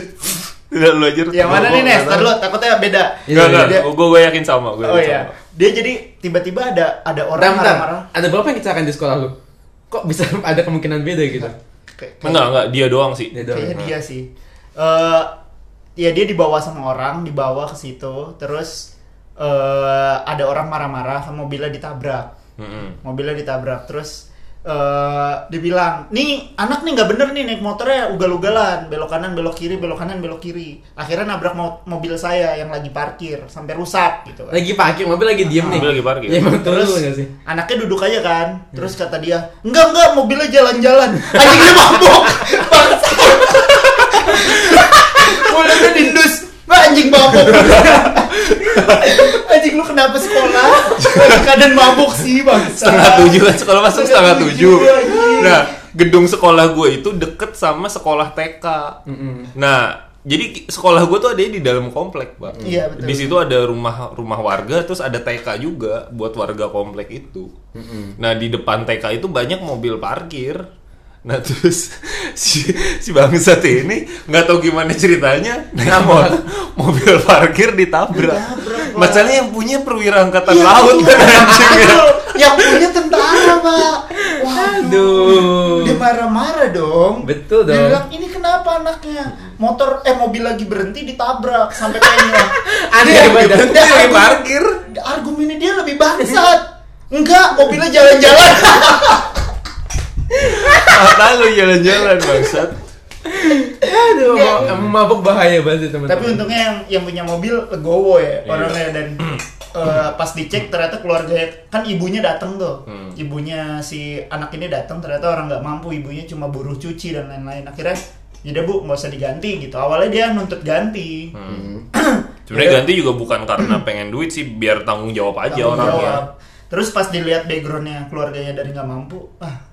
Udah lu aja. yang mana nih Nes? Ntar lu takutnya beda Enggak, enggak. Dia- Gue gue yakin sama. Gue oh yakin iya sama. dia jadi tiba-tiba ada ada orang marah-marah Ada berapa yang kecelakaan di sekolah lu? Kok bisa ada kemungkinan beda gitu? Kayak- Enggak, enggak. Dia doang sih. Dia doang. Kayaknya dia sih. Eh ya dia dibawa sama orang, dibawa ke situ, terus eh ada orang marah-marah, mobilnya ditabrak. Mm-mm. Mobilnya ditabrak, terus eh dia bilang, nih anak nih nggak bener nih naik motornya ugal-ugalan, belok kanan, belok kiri, belok kanan, belok kiri. Akhirnya nabrak mo- mobil saya yang lagi parkir sampai rusak gitu kan. Lagi parkir, mobil lagi diem nih. Mobil lagi parkir. Ya Terus terus nggak sih? anaknya duduk aja kan. Terus kata dia, "Enggak, enggak, mobilnya jalan-jalan." Anjing dia mabok. Mulutnya dindus. Mbak anjing mabok. anjing lu kenapa sekolah? Lagi keadaan mabok sih, bangsa. Setengah tujuh kan sekolah masuk setengah tujuh. anjing. Nah, gedung sekolah gue itu deket sama sekolah TK. Nah, jadi sekolah gue tuh ada di dalam komplek, Pak. Iya, betul. Di situ ada rumah rumah warga, terus ada TK juga buat warga komplek itu. Nah, di depan TK itu banyak mobil parkir. Nah terus si si bangsat ini nggak tahu gimana ceritanya motor, mobil parkir ditabrak. Masalahnya yang punya perwira angkatan Iya, laut iya. kan ya. Yang punya tentara, Pak. Waduh. Aduh. Dia marah-marah dong. Betul Dia dong. bilang, ini kenapa anaknya? Motor, eh mobil lagi berhenti ditabrak sampai Dia- badan. dia Dia lagi argumen- parkir. Argumennya dia lebih bangsat. Enggak, mobilnya jalan-jalan. Mata lu jalan-jalan bangsat. Aduh, ma- emang mabuk bahaya banget sih, teman-teman. Tapi untungnya yang yang punya mobil legowo ya orangnya dan eh, pas dicek ternyata keluarga kan ibunya datang tuh. Hmm. Ibunya si anak ini datang ternyata orang nggak mampu, ibunya cuma buruh cuci dan lain-lain. Akhirnya ya udah bu nggak usah diganti gitu. Awalnya dia nuntut ganti. Hmm. Sebenarnya ganti juga bukan karena pengen duit sih, biar tanggung jawab aja Tanggung orangnya. jawab. Terus pas dilihat backgroundnya keluarganya dari nggak mampu, ah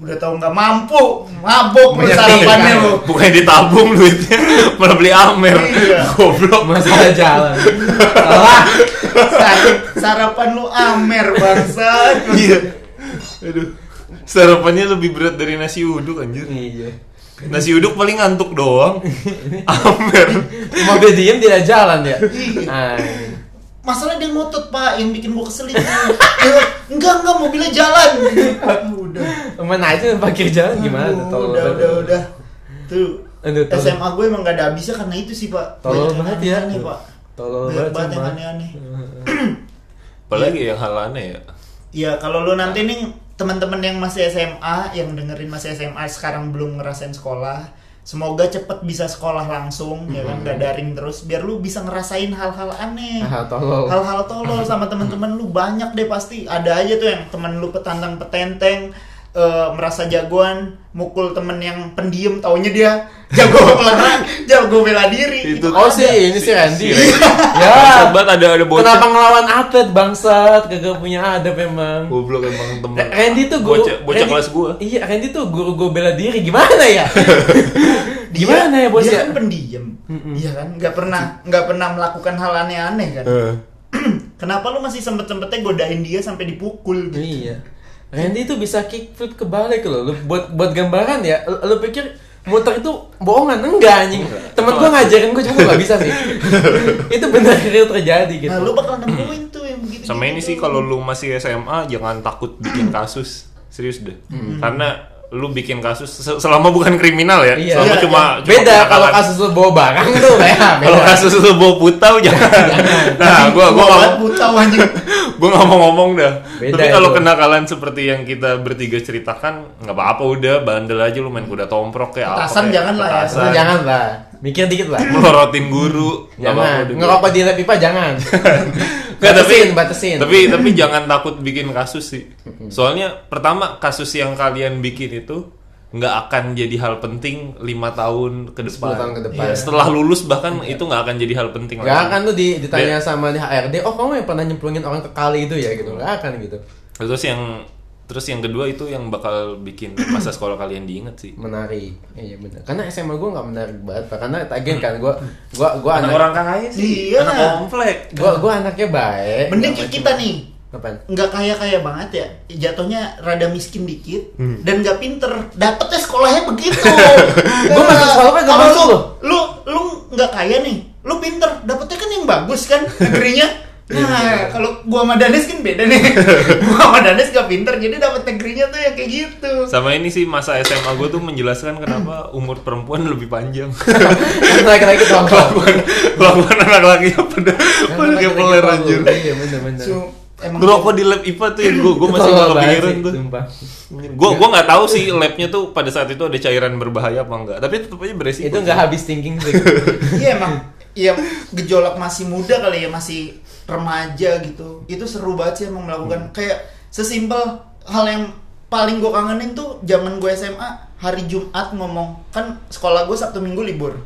udah tahu nggak mampu, mabok Banyak sarapannya lu. Bukan ditabung duitnya, malah beli Amer. Iya. Goblok. masalah jalan. Salah. Sar- sarapan lu amer bangsa. Iya. Aduh. Sarapannya lebih berat dari nasi uduk anjir. Iya. Nasi uduk paling ngantuk doang. Amer. Mobil diem tidak jalan ya. Iya. Masalah dia ngotot pak, yang bikin gua kesel itu. Dia, enggak enggak mobilnya jalan. Udah. Mana itu parkir jalan gimana tuh? Udah udah udah. Tuh. Aduh. SMA gue emang gak ada habisnya karena itu sih pak. Tolol Banyak banget ya. aneh, pak. Tolol Banyak banget banget yang aneh-aneh. Apalagi yang hal aneh ya. Ya kalau lu nanti nih teman-teman yang masih SMA, yang dengerin masih SMA sekarang belum ngerasain sekolah, semoga cepet bisa sekolah langsung ya kan nggak daring terus biar lu bisa ngerasain hal-hal aneh. Tolol. Hal-hal tolol sama teman-teman lu banyak deh pasti. Ada aja tuh yang temen lu petantang petenteng eh, merasa jagoan mukul temen yang pendiam taunya dia jago olahraga, jago bela diri. Itu- Oh ada. sih, ini si Randy. Si ya. Sobat ada ada bocah. Kenapa ngelawan atlet bangsat? Kagak punya adab emang. Goblok emang temen. Randy tuh guru bocah, bocah Randy- kelas gua. Iya, Randy tuh guru gue bela diri. Gimana ya? Dia- Gimana ya bos dia kan pendiam iya kan nggak pernah nggak pernah melakukan hal aneh-aneh kan Eh. kenapa lu masih sempet sempetnya godain dia sampai dipukul gitu Iya. Randy tuh bisa kickflip kebalik loh. Lu buat buat gambaran ya. Lu, lu pikir muter itu bohongan enggak anjing. Temen gua ngajarin gua cuma nggak bisa sih. itu benar real terjadi gitu. nah lu bakal nemuin tuh yang begitu Sama ini sih kalau lu masih SMA jangan takut bikin kasus. serius deh karena lu bikin kasus se- selama bukan kriminal ya Iya. selama Iya, cuma, cuma Beda kalau kasus lu bawa barang tuh ya. kalau kasus lu bawa putau jangan nah gua gua Gua nggak buta anjing. gue nggak mau ngomong dah Beda tapi kalau kenakalan seperti yang kita bertiga ceritakan nggak apa-apa udah bandel aja lu main kuda tomprok kayak apa Petasan kayak jangan lah ya. jangan lah. Mikir dikit lah. melorotin guru nggak Jangan. Ngerokok di lab IPA jangan. Nggak, tapi batasin, batasin. tapi tapi jangan takut bikin kasus sih soalnya pertama kasus yang kalian bikin itu nggak akan jadi hal penting lima tahun ke 10 depan. tahun ke depan. Iya. Setelah lulus bahkan itu nggak akan jadi hal penting Gak lagi. akan tuh di, ditanya sama di HRD, oh kamu yang pernah nyemplungin orang ke kali itu ya gitu. Gak akan gitu. Terus yang terus yang kedua itu yang bakal bikin masa sekolah kalian diinget sih. Menarik. Iya benar. Karena SMA gue nggak menarik banget. Karena again kan gue gue gue Anak anak orang kaya sih, Iya. anak komplek. gue gue anaknya baik. Mending kita nih. Apaan? nggak kaya kaya banget ya jatuhnya rada miskin dikit Hmm. dan nggak pinter dapetnya sekolahnya begitu Gua masuk sekolah kan nggak Kalau masuk lu, lu lu nggak kaya nih lu pinter dapetnya kan yang bagus kan negerinya nah kalau gua sama Danes kan beda nih gua sama Danes nggak pinter jadi dapet negerinya tuh yang kayak gitu Sama ini sih masa SMA gue tuh menjelaskan kenapa umur perempuan lebih panjang. Laki-laki tongkol. Kelakuan kelakuan anak laki-laki pada pada kayak peler anjir. Iya emang Ngerokok di lab IPA tuh yang gue gue masih nggak banget kepikiran tuh. sumpah. Gue gue nggak tahu sih labnya tuh pada saat itu ada cairan berbahaya apa enggak. Tapi tetap aja beresiko. Itu nggak habis thinking sih. Iya emang Iya gejolak masih muda kali ya masih remaja gitu. Itu seru banget sih emang melakukan. Kayak sesimpel hal yang paling gue kangenin tuh zaman gue SMA hari Jumat ngomong. Kan sekolah gue Sabtu Minggu libur.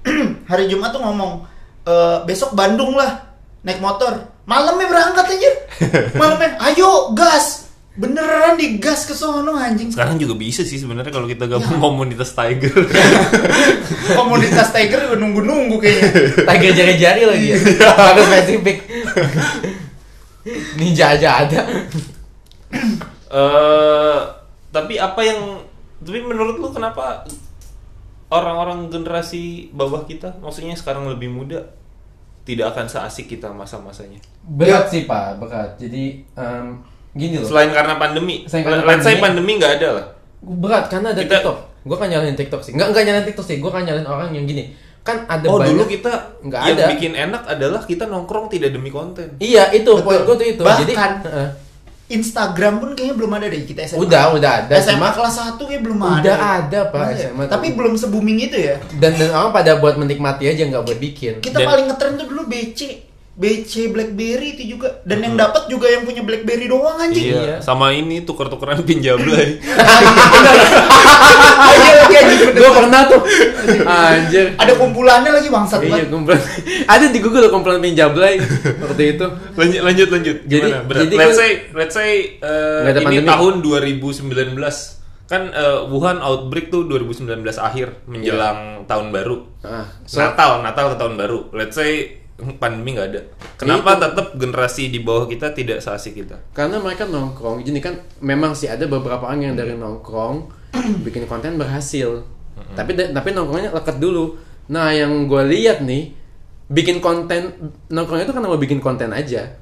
Hari Jumat tuh ngomong "E, besok Bandung lah naik motor. Malamnya berangkat aja. Malamnya ayo gas beneran digas ke sono anjing Sekarang juga bisa sih sebenarnya kalau kita gabung Ya. komunitas Tiger. komunitas Tiger gue nunggu-nunggu kayaknya Tiger jari-jari lagi ya. Harus spesifik. Ninja aja ada. Eh, tapi apa yang tapi menurut lu kenapa orang-orang generasi bawah kita, maksudnya sekarang lebih muda, tidak akan seasik kita masa-masanya? Berat sih pak, berat. Jadi em, gini loh. Selain karena pandemi, Selain karena let's say pandemi. pandemi nggak ada lah. Berat karena ada Kita- TikTok. Gue kan nyalain TikTok sih. Enggak enggak nyalain TikTok sih. Gue kan nyalain orang yang gini. Kan ada oh banyak. dulu kita nggak yang ada. bikin enak adalah kita nongkrong tidak demi konten. Iya itu Betul. poin gue tuh itu. Jadi Bahkan, heeh. Instagram pun kayaknya belum ada deh kita SMA. udah udah ada. SMA cuma- kelas 1 kayak belum ada. Udah ada, Pak, Iya. SMA. Tapi belum se booming itu ya. dan dan orang pada buat menikmati aja nggak buat bikin. Kita Dan- paling ngetren tuh dulu BC. BC BlackBerry itu juga dan yang dapat juga yang punya BlackBerry doang anjing. Iya, Iya. sama ini tuker-tukeran pinjablay. Iya, lagi anjing bener. gue pernah tuh. Anjir. Ada kumpulannya lagi bangsat Iya, kumpulan. Ada di Google kumpulan pinjablay waktu itu. lanjut lanjut lanjut. Jadi- Gimana? Berat. jadi let's kan- say let's say eh, ada ini pandemi. tahun 2019 kan eh, Wuhan outbreak tuh 2019 akhir menjelang tahun baru. Ah, so- Natal, Natal ke tahun baru. Let's say pandemi nggak ada. Kenapa Itu. tetap generasi di bawah kita tidak seasik kita? Karena mereka nongkrong, gini kan memang sih ada beberapa orang yang dari nongkrong bikin konten berhasil. Tapi da- tapi nongkrongnya leket dulu. Nah yang gue lihat nih bikin konten nongkrong itu kan mau bikin konten aja.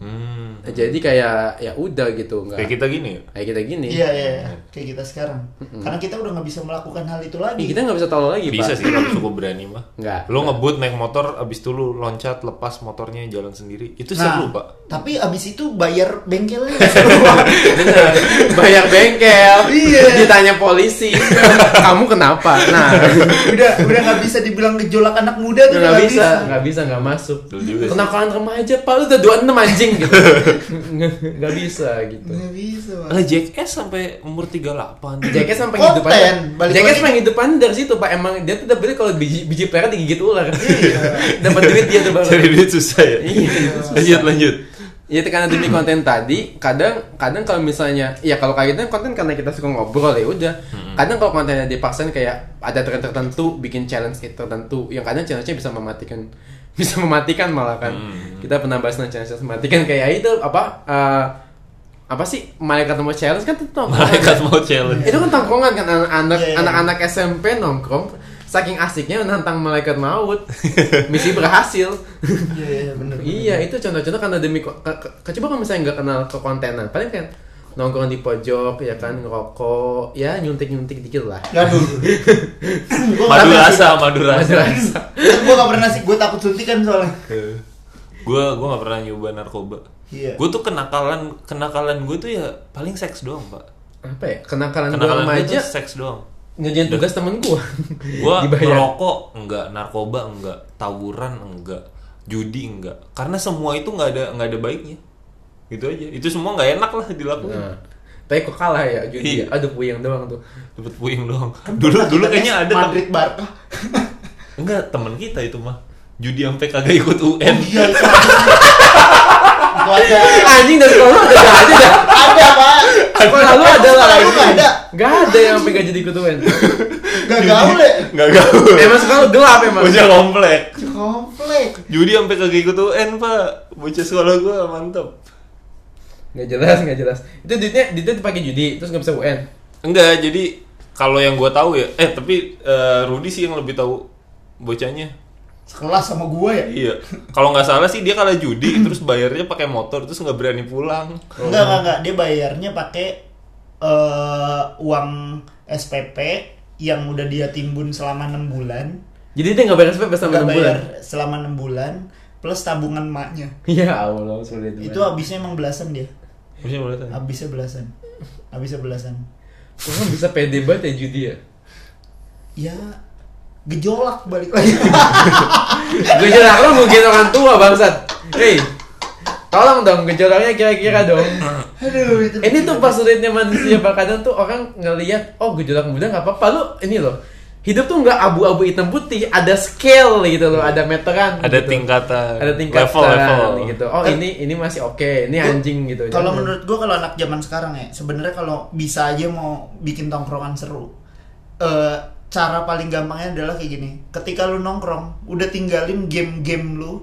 Hmm. Jadi kayak ya udah gitu nggak. Kayak kita gini ya. Kayak kita gini. Iya, iya, iya. kayak kita sekarang. Karena kita udah nggak bisa melakukan hal itu lagi. kita nggak bisa tahu lagi Bisa pak. sih kalau cukup berani mah. Nggak. Lo ngebut naik motor abis itu lu loncat lepas motornya jalan sendiri. Itu Nah, seru, Pak. Tapi abis itu bayar bengkelnya. Bener. Bayar bengkel. Iya. Ditanya polisi. Kamu kenapa? Nah. udah udah nggak bisa dibilang gejolak anak muda tuh nggak bisa, nggak bisa nggak masuk. Kenakalan remaja, pak lu udah 26 anjing gitu. Nggak- bisa gitu. Nggak bisa. Pak. Lah Jackass sampai umur 38. Jackass sampai Jackass lagi. sampai hidupannya dari situ pak. Emang dia tuh dapetnya kalau biji biji pelet digigit ular. Dapat duit dia tuh baru. Cari duit susah ya. Iya, lanjut lanjut. Ya karena demi konten tadi, kadang kadang kalau misalnya, ya kalau kayak gitu konten karena kita suka ngobrol ya udah. Kadang kalau kontennya dipaksain kayak ada tren tertentu, bikin challenge tertentu, yang kadang challenge-nya bisa mematikan, bisa mematikan malah kan. Kita pernah bahas tentang challenge mematikan kayak itu apa? eh, apa sih malaikat mau challenge kan itu. Malaikat mau challenge. itu kan tongkrongan kan anak-anak Iya, iya. anak-anak SMP nongkrong saking asiknya nantang malaikat maut misi berhasil Iya, iya, bener. Iya itu contoh-contoh karena demi ke, ke, ke- coba kalau misalnya nggak kenal kekontenan paling kan nongkrong di pojok ya kan ngerokok ya nyuntik nyuntik dikit lah Aduh. gua Madu rasa, madu rasa. gue gak pernah sih, gue takut suntikan soalnya. gue gue nggak pernah nyoba narkoba. Iya. Gue tuh kenakalan kenakalan gue tuh ya paling seks doang pak. apa ya kenakalan Kenakalan gue tuh seks doang. ngerjain tugas temen gue Gue ngerokok enggak, narkoba enggak, tawuran enggak, judi enggak. Karena semua itu nggak ada nggak ada baiknya. Gitu aja. Itu semua nggak enak lah dilakukan. nah, tapi kok kalah ya judi Iya. ya? aduh puyeng doang tuh Dapat puing doang. Dulu dulu kayaknya ada Madrid Barca. enggak temen kita itu mah. Judi sampai kagak ikut UN. Iya, itu. Itu ada. anjing dari sekolah ada gak aja dah Ada, Pak. sekolah lu ada lah Sekolah lu anjing. nggak ada? Gak ada yang sampai gak jadi ikut UN Gak gaul ya? Enggak gaul. emang sekolah lu gelap emang Bocah komplek. Komplek. Judi sampai kagak ikut UN, Pak. Bocah sekolah gua mantep. Gak jelas, gak jelas itu duitnya duitnya dipakai judi terus gak bisa UN Enggak, jadi kalau yang gua tahu ya, eh tapi eh, Rudy sih yang lebih tahu bocahnya. Sekelas sama gue ya? Iya. Kalau nggak salah sih dia kalah judi terus bayarnya pakai motor terus nggak berani pulang. Enggak, enggak, enggak. Dia bayarnya pakai eh, uang SPP yang udah dia timbun selama 6 bulan. jadi dia gak bayar SPP selama Enggak 6 bayar bulan selama 6 bulan plus tabungan maknya. ya Allah sulit Itu habisnya emang belasan dia. Boleh tanya? Habisnya belasan. Habisnya belasan. Kok kan bisa pede banget ya judi ya Ya gejolak balik lagi. Gejolak lo mungkin orang tua bangsat Hei Tolong dong gejolaknya kira-kira dong Aduh, itu. Ini tuh pas sulitnya manusia Pak kadang tuh orang ngelihat Oh gejolak muda gak apa-apa Lu ini loh Hidup tuh nggak abu-abu hitam putih Ada scale gitu loh Ada meteran Ada gitu. tingkatan. Ada tingkatan Level level. gitu Oh ini ini masih oke Ini anjing gitu Kalau menurut gua kalau anak zaman sekarang ya, sebenarnya kalau bisa aja mau bikin tongkrongan seru, eh cara paling gampangnya adalah kayak gini. Ketika lu nongkrong, udah tinggalin game-game lu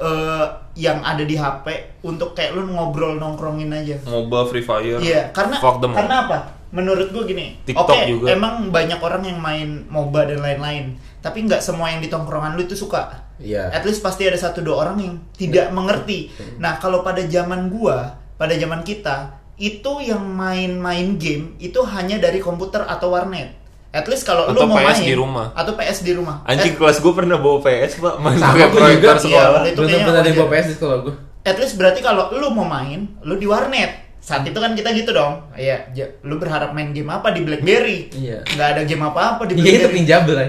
eh yang ada di HP untuk kayak lu ngobrol nongkrongin aja. MOBA Free Fire. Iya, karena Fuck them all. karena apa? Menurut gua gini. TikTok Oke, juga. emang banyak orang yang main MOBA dan lain-lain, tapi nggak semua yang di tongkrongan lu itu suka. Iya At least pasti ada satu dua orang yang tidak mengerti. Nah, kalau pada zaman gua, pada zaman kita, itu yang main-main game itu hanya dari komputer atau warnet. At least kalau lu mau PS main di rumah. atau PS di rumah. Anjing At, kelas gue pernah bawa PS pak, main Sama pakai gua proyektor juga, sekolah. iya. itu pernah bawa PS di sekolah gue at least berarti kalau lu mau main, lu di warnet. Saat itu kan kita gitu dong. Iya, ja- lu berharap main game apa di BlackBerry? Iya. Nggak ada game apa-apa di Iya itu BlackBerry. pinjabel ya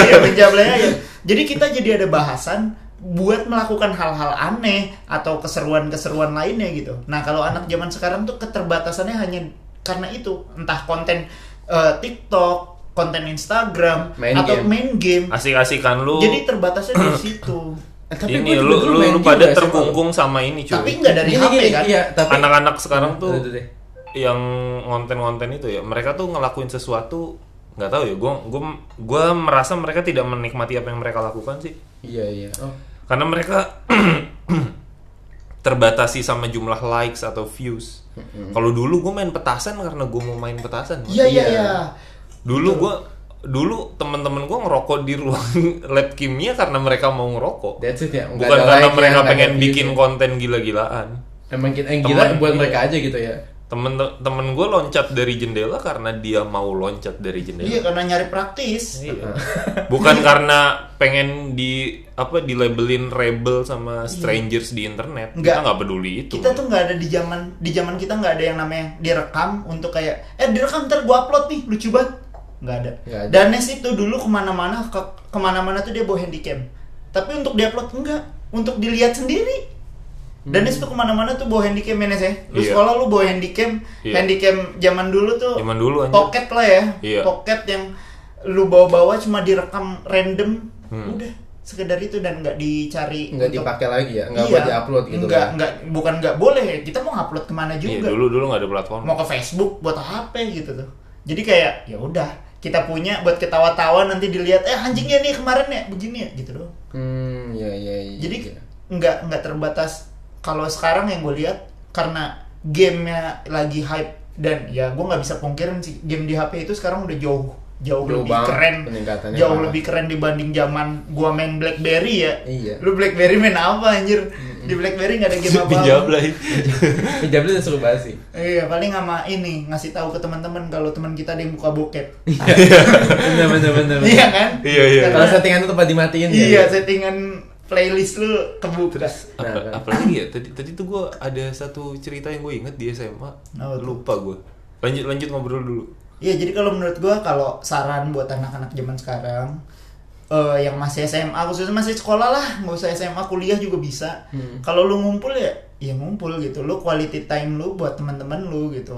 Iya, pinjamnya aja. Jadi kita jadi ada bahasan buat melakukan hal-hal aneh atau keseruan-keseruan lainnya gitu. Nah, kalau anak zaman sekarang tuh keterbatasannya hanya karena itu, entah konten eh, TikTok, konten Instagram, Main atau game. main game. Asik-asikan lu. Jadi terbatasnya dari situ. Eh, tapi ini gua lu lu, lu pada terkungkung sama ini cuy. Tapi nggak dari Gini, HP gini, kan? Iya tapi Anak-anak sekarang tuh deh. yang konten-konten itu ya, mereka tuh ngelakuin sesuatu nggak tahu ya. Gue gue gue merasa mereka tidak menikmati apa yang mereka lakukan sih. Iya iya oh. Karena mereka terbatasi sama jumlah likes atau views. Kalau dulu gue main petasan karena gue mau main petasan. Iya, iya, Iya. iya. Dulu gue dulu teman-teman gue ngerokok di ruang lab kimia karena mereka mau ngerokok. That's it ya Nggak Bukan ada karena like-nya, mereka ada pengen bikin ya. konten gila-gilaan. Emang kita yang gila Temen, buat iya. mereka aja gitu ya Temen temen gue loncat dari jendela karena dia mau loncat dari jendela. Iya, karena nyari praktis. Iya. Bukan karena pengen di apa di labelin rebel sama strangers di internet. Nggak. Kita nggak peduli itu. Kita tuh nggak ada di zaman di zaman kita nggak ada yang namanya direkam untuk kayak eh direkam ntar gua upload nih lucu banget nggak ada. Ada. Dan Nes itu dulu ke mana-mana ke ke mana-mana tuh dia bawa handycam. Tapi untuk diupload enggak, untuk dilihat sendiri. Dan Nes tuh ke mana-mana tuh bawa handycam ya Nes ya. Lu Iya. sekolah lu bawa handycam, Iya. handycam zaman dulu tuh. Zaman dulu, anjir. Pocket lah ya, Iya. pocket yang lu bawa-bawa cuma direkam random, Hmm. udah sekedar itu dan nggak dicari nggak untuk- dipakai lagi ya nggak Iya. buat diupload gitu Nggak, kan nggak, bukan nggak boleh. Kita mau upload ke mana Iya, juga. dulu dulu nggak ada platform. Mau ke Facebook buat HP gitu tuh. Jadi kayak ya udah kita punya buat ketawa-tawa nanti dilihat eh anjingnya nih kemarin ya begini ya gitu doang. hmm ya ya ya Jadi ya. nggak nggak terbatas. Kalau sekarang yang gue lihat karena gamenya lagi hype dan ya gue nggak bisa pungkirin sih game di HP itu sekarang udah jauh jauh, Jauh lebih banget keren jauh parah. lebih keren dibanding zaman gua main BlackBerry ya Iya. lu BlackBerry main apa anjir di BlackBerry nggak ada game apa Pinjablay. Pinjam udah seru banget sih. iya paling sama ini ngasih tahu ke teman-teman kalau teman kita ada yang buka bokep bener bener. iya kan Iya, iya. Kalau Karena- settingan itu tempat dimatiin ya. iya settingan playlist lu kebuka Apa, Nah, kan. apalagi ya tadi tadi tuh gue ada satu cerita yang gue inget di SMA tuh? lupa gue lanjut lanjut ngobrol dulu Iya, jadi kalau menurut gua kalau saran buat anak-anak zaman sekarang eh yang masih SMA khususnya masih sekolah lah, nggak usah SMA, kuliah juga bisa. Hmm. Kalau lu ngumpul ya, ya ngumpul gitu. Lu quality time lu buat teman-teman lu gitu.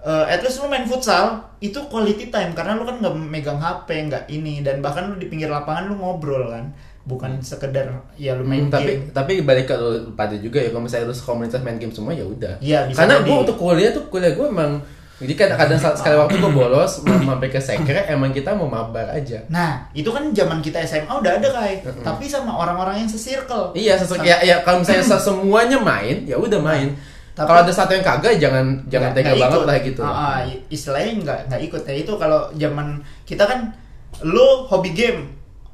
Eh at least lu main futsal itu quality time karena lu kan nggak megang HP, nggak ini dan bahkan lu di pinggir lapangan lu ngobrol kan, bukan sekedar ya lu main Hmm, tapi game. tapi balik ke lu pada juga ya kalau misalnya lu komunitas main game semua ya udah. Iya, Karena gua untuk kuliah tuh kuliah gua emang jadi kadang-kadang sekali waktu gua bolos mam- mampir ke sekre emang kita mau mabar aja. Nah, itu kan zaman kita SMA udah ada kai, tapi sama orang-orang yang sesirkel. Iya, sesuai ya, ya kalau misalnya se- semuanya main, ya udah main. Tapi- kalau ada satu yang kagak jangan jangan tega banget ikut. lah gitu. Ah, ah, istilahnya nggak nggak ikut ya itu kalau zaman kita kan lu hobi game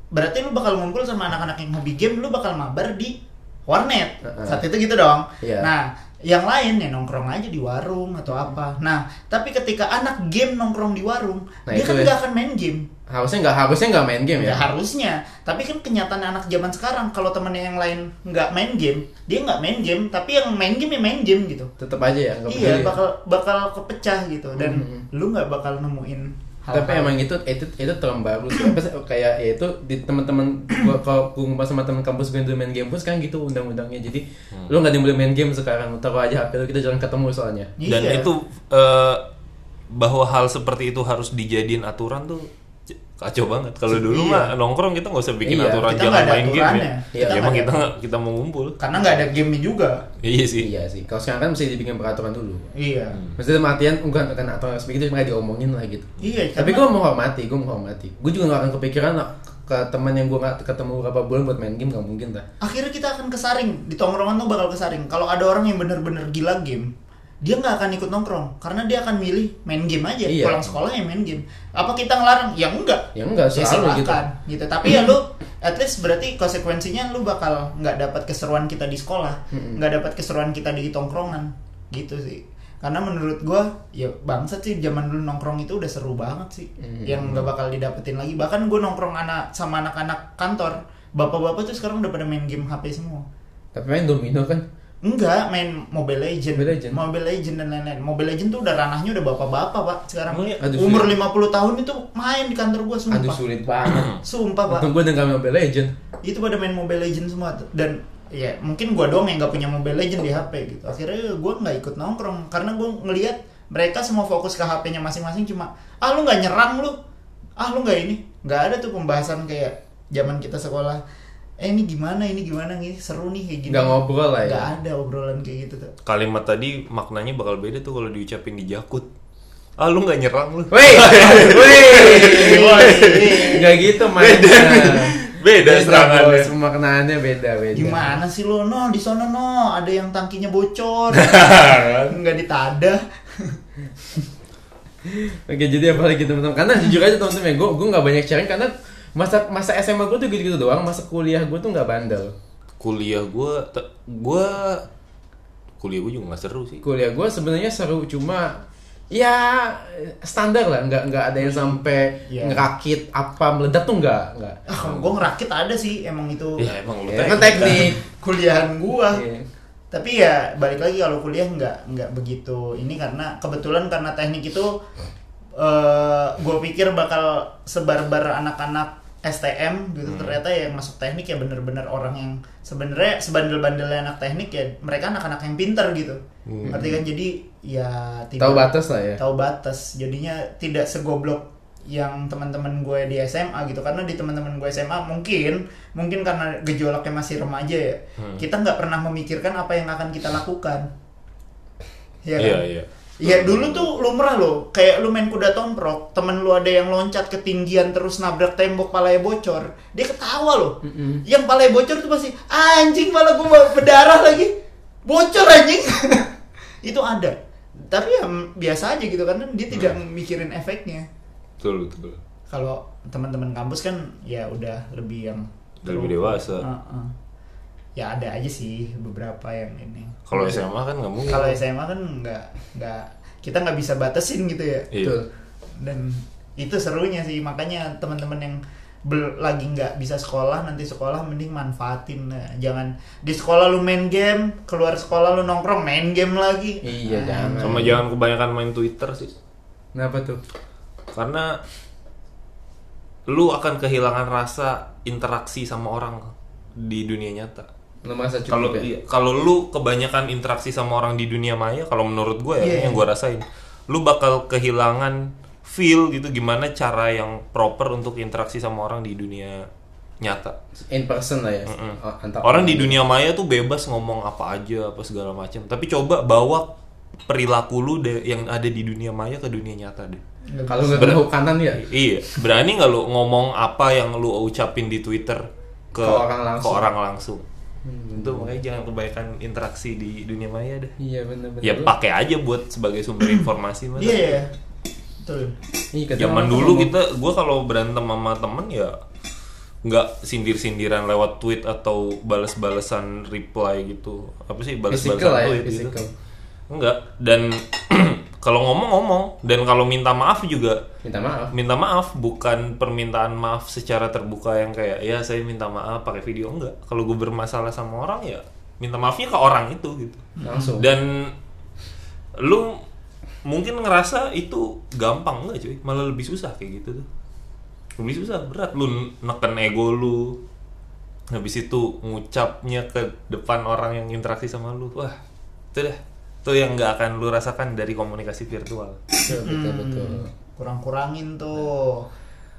berarti lu bakal ngumpul sama anak-anak yang hobi game lu bakal mabar di warnet Heeh. saat itu gitu dong Iya. nah yang lain ya nongkrong aja di warung atau apa nah tapi ketika anak game nongkrong di warung Nah, dia kan ya. nggak akan main game Harusnya nggak harusnya nggak main game Ya ya. harusnya, tapi kan kenyataan anak zaman sekarang kalau temennya yang lain nggak main game, dia nggak main game, tapi yang main game ya main game gitu. Tetap aja ya Iya, peduli. bakal bakal kepecah gitu dan Mhm. lu nggak bakal nemuin hal-hal. Tapi emang itu itu itu term baru sih. Apa kayak ya itu di teman-teman gua kalau gua ngumpul sama teman kampus gue yang dulu main game pun sekarang gitu undang-undangnya. Jadi lu nggak boleh main game sekarang. Taruh aja HP lu kita jarang ketemu soalnya. dan Iya. itu eh, bahwa hal seperti itu harus dijadiin aturan tuh kacau banget kalau dulu Iya. mah nongkrong kita nggak usah bikin Iya, aturan kita jangan nggak ada main game ya, Iya, ya kita emang nggak kita nggak- kita mau ngumpul karena nggak ada game juga. iya sih Iya sih. Kalau sekarang kan mesti dibikin peraturan dulu. Iya. Maksudnya dalam artian bukan kan atau seperti itu cuma diomongin lah gitu. Iya, Tapi gue menghormati, gue menghormati. Gue juga gak akan kepikiran lah ke teman yang gue gak ketemu beberapa bulan buat main game gak mungkin lah. Akhirnya kita akan kesaring di tongkrongan tuh bakal kesaring. Kalau ada orang yang bener-bener gila game, dia nggak akan ikut nongkrong karena dia akan milih main game aja. Iya. Pulang sekolah ya main game. Apa kita ngelarang? Ya enggak. Ya enggak ya selalu gitu. gitu. Tapi ya lu at least berarti konsekuensinya lu bakal nggak dapat keseruan kita di sekolah, nggak dapat keseruan kita di tongkrongan gitu sih. Karena menurut gua ya bangsat sih zaman dulu nongkrong itu udah seru banget sih. Yang nggak bakal didapetin lagi. Bahkan gua nongkrong anak sama anak-anak kantor, bapak-bapak tuh sekarang udah pada main game HP semua. Tapi main domino kan. Enggak, main Mobile Legend. Mobile Legend. Mobile Legend dan lain-lain. Mobile Legend tuh udah ranahnya udah bapak-bapak, Pak, sekarang. Oh iya? Aduh, Umur sulit. 50 tahun itu main di kantor gua sumpah. Aduh sulit banget. Sumpah, Pak. Untung gak main Mobile Legend. Itu pada main Mobile Legend semua tuh. Dan ya mungkin gua doang yang nggak punya Mobile Legend di HP gitu. Akhirnya gua nggak ikut nongkrong karena gua ngelihat mereka semua fokus ke HP-nya masing-masing cuma ah lu nggak nyerang lu. Ah lu nggak ini. nggak ada tuh pembahasan kayak zaman kita sekolah. Eh ini gimana, ini gimana nih, seru nih kayak gini. Nggak ngobrol lah ya. Nggak ada obrolan kayak gitu tuh. kalimat tadi maknanya bakal beda tuh kalau diucapin di jakut ah lu nggak nyerang lu Wih, wih, Woi. Gak gitu main. beda serangannya bos. Pemaknaannya beda beda. Gimana sih lo no di sana no ada yang tangkinya bocor nggak ditadah Oke jadi apa lagi teman-teman? Karena jujur aja teman-teman, gue gue nggak banyak sharing karena masa masa SMA gue tuh gitu-gitu doang, masa kuliah gue tuh nggak bandel. kuliah gue gue kuliah gue juga nggak seru sih Kuliah gue sebenarnya seru cuma ya standar lah, nggak nggak ada yang sampai Iya. ngerakit apa meledak tuh nggak nggak. ah kalau gue ngerakit ada sih emang itu ya emang lu Ya, teh kan teknik. kuliahan gua Iya. tapi ya balik lagi kalau kuliah nggak nggak begitu ini karena kebetulan karena teknik itu eh gue pikir bakal sebarbar anak-anak STM gitu ternyata yang masuk teknik ya bener-bener orang yang sebenarnya sebandel-bandelnya anak teknik ya mereka anak-anak yang pinter gitu. Ngerti kan? Jadi ya Tahu batas lah ya. tahu batas. Jadinya tidak segoblok yang teman-teman gue di SMA gitu. Karena di teman-teman gue SMA mungkin mungkin karena gejolaknya masih remaja ya kita nggak pernah memikirkan apa yang akan kita lakukan. Ya iya kan? Iya Ya dulu tuh lumrah loh, kayak lu main kuda tomprok, temen lu ada yang loncat ketinggian terus nabrak tembok palanya bocor, dia ketawa loh. Yang palanya bocor tuh pasti anjing malah gua berdarah lagi, bocor anjing. Itu ada. Tapi ya mm, biasa aja gitu karena dia tidak mikirin efeknya. betul betul Kalau teman-teman kampus kan ya udah lebih yang lebih dewasa Heeh. Ya ada aja sih beberapa yang ini Kalau SMA kan nggak mungkin. kalau SMA kan nggak nggak kita nggak bisa batasin gitu ya Iya. Betul. dan itu serunya sih makanya teman-teman yang bel- lagi nggak bisa sekolah nanti sekolah mending manfaatin Nah, jangan di sekolah lu main game keluar sekolah lu nongkrong main game lagi Iya, Nah, jangan. Sama jangan kebanyakan main Twitter sih. Kenapa tuh? Karena lu akan kehilangan rasa interaksi sama orang di dunia nyata. Lu merasa cukup Kalau ya? iya, kalau lu kebanyakan interaksi sama orang di dunia maya, kalau menurut gue ya Iya. yang gue rasain, lu bakal kehilangan feel gitu gimana cara yang proper untuk interaksi sama orang di dunia nyata. In person lah ya. Mm-mm. Oh, antar Orang di dunia maya tuh bebas ngomong apa aja, apa segala macam. Tapi coba bawa perilaku lu de- yang ada di dunia maya ke dunia nyata deh. Kalau nggak tahu kanan ya. Iya, berani nggak lu ngomong apa yang lu ucapin di Twitter ke, Ke orang langsung. ke orang langsung? Hmm. Itu makanya jangan kebanyakan interaksi di dunia maya deh. Iya benar-benar. Ya pakai aja buat sebagai sumber informasi mah. iya iya betul Iya, Zaman dulu ngomong. kita, gua kalau berantem sama temen ya nggak sindir-sindiran lewat tweet atau balas-balasan reply gitu. Apa sih balas-balasan lah ya, tweet gitu? physical. Enggak. Dan kalau ngomong-ngomong dan kalau minta maaf juga minta maaf. minta maaf. Bukan permintaan maaf secara terbuka yang kayak ya saya minta maaf pakai video. Enggak. Kalau gue bermasalah sama orang ya minta maafnya ke orang itu gitu. Langsung. dan lu mungkin ngerasa itu gampang. Enggak cuy. Malah lebih susah kayak gitu tuh. Lebih susah berat. Lu neken ego lu. Habis itu ngucapnya ke depan orang yang interaksi sama lu. Wah itu dah itu yang nggak akan lu rasakan dari komunikasi virtual betul betul. betul. kurang-kurangin tuh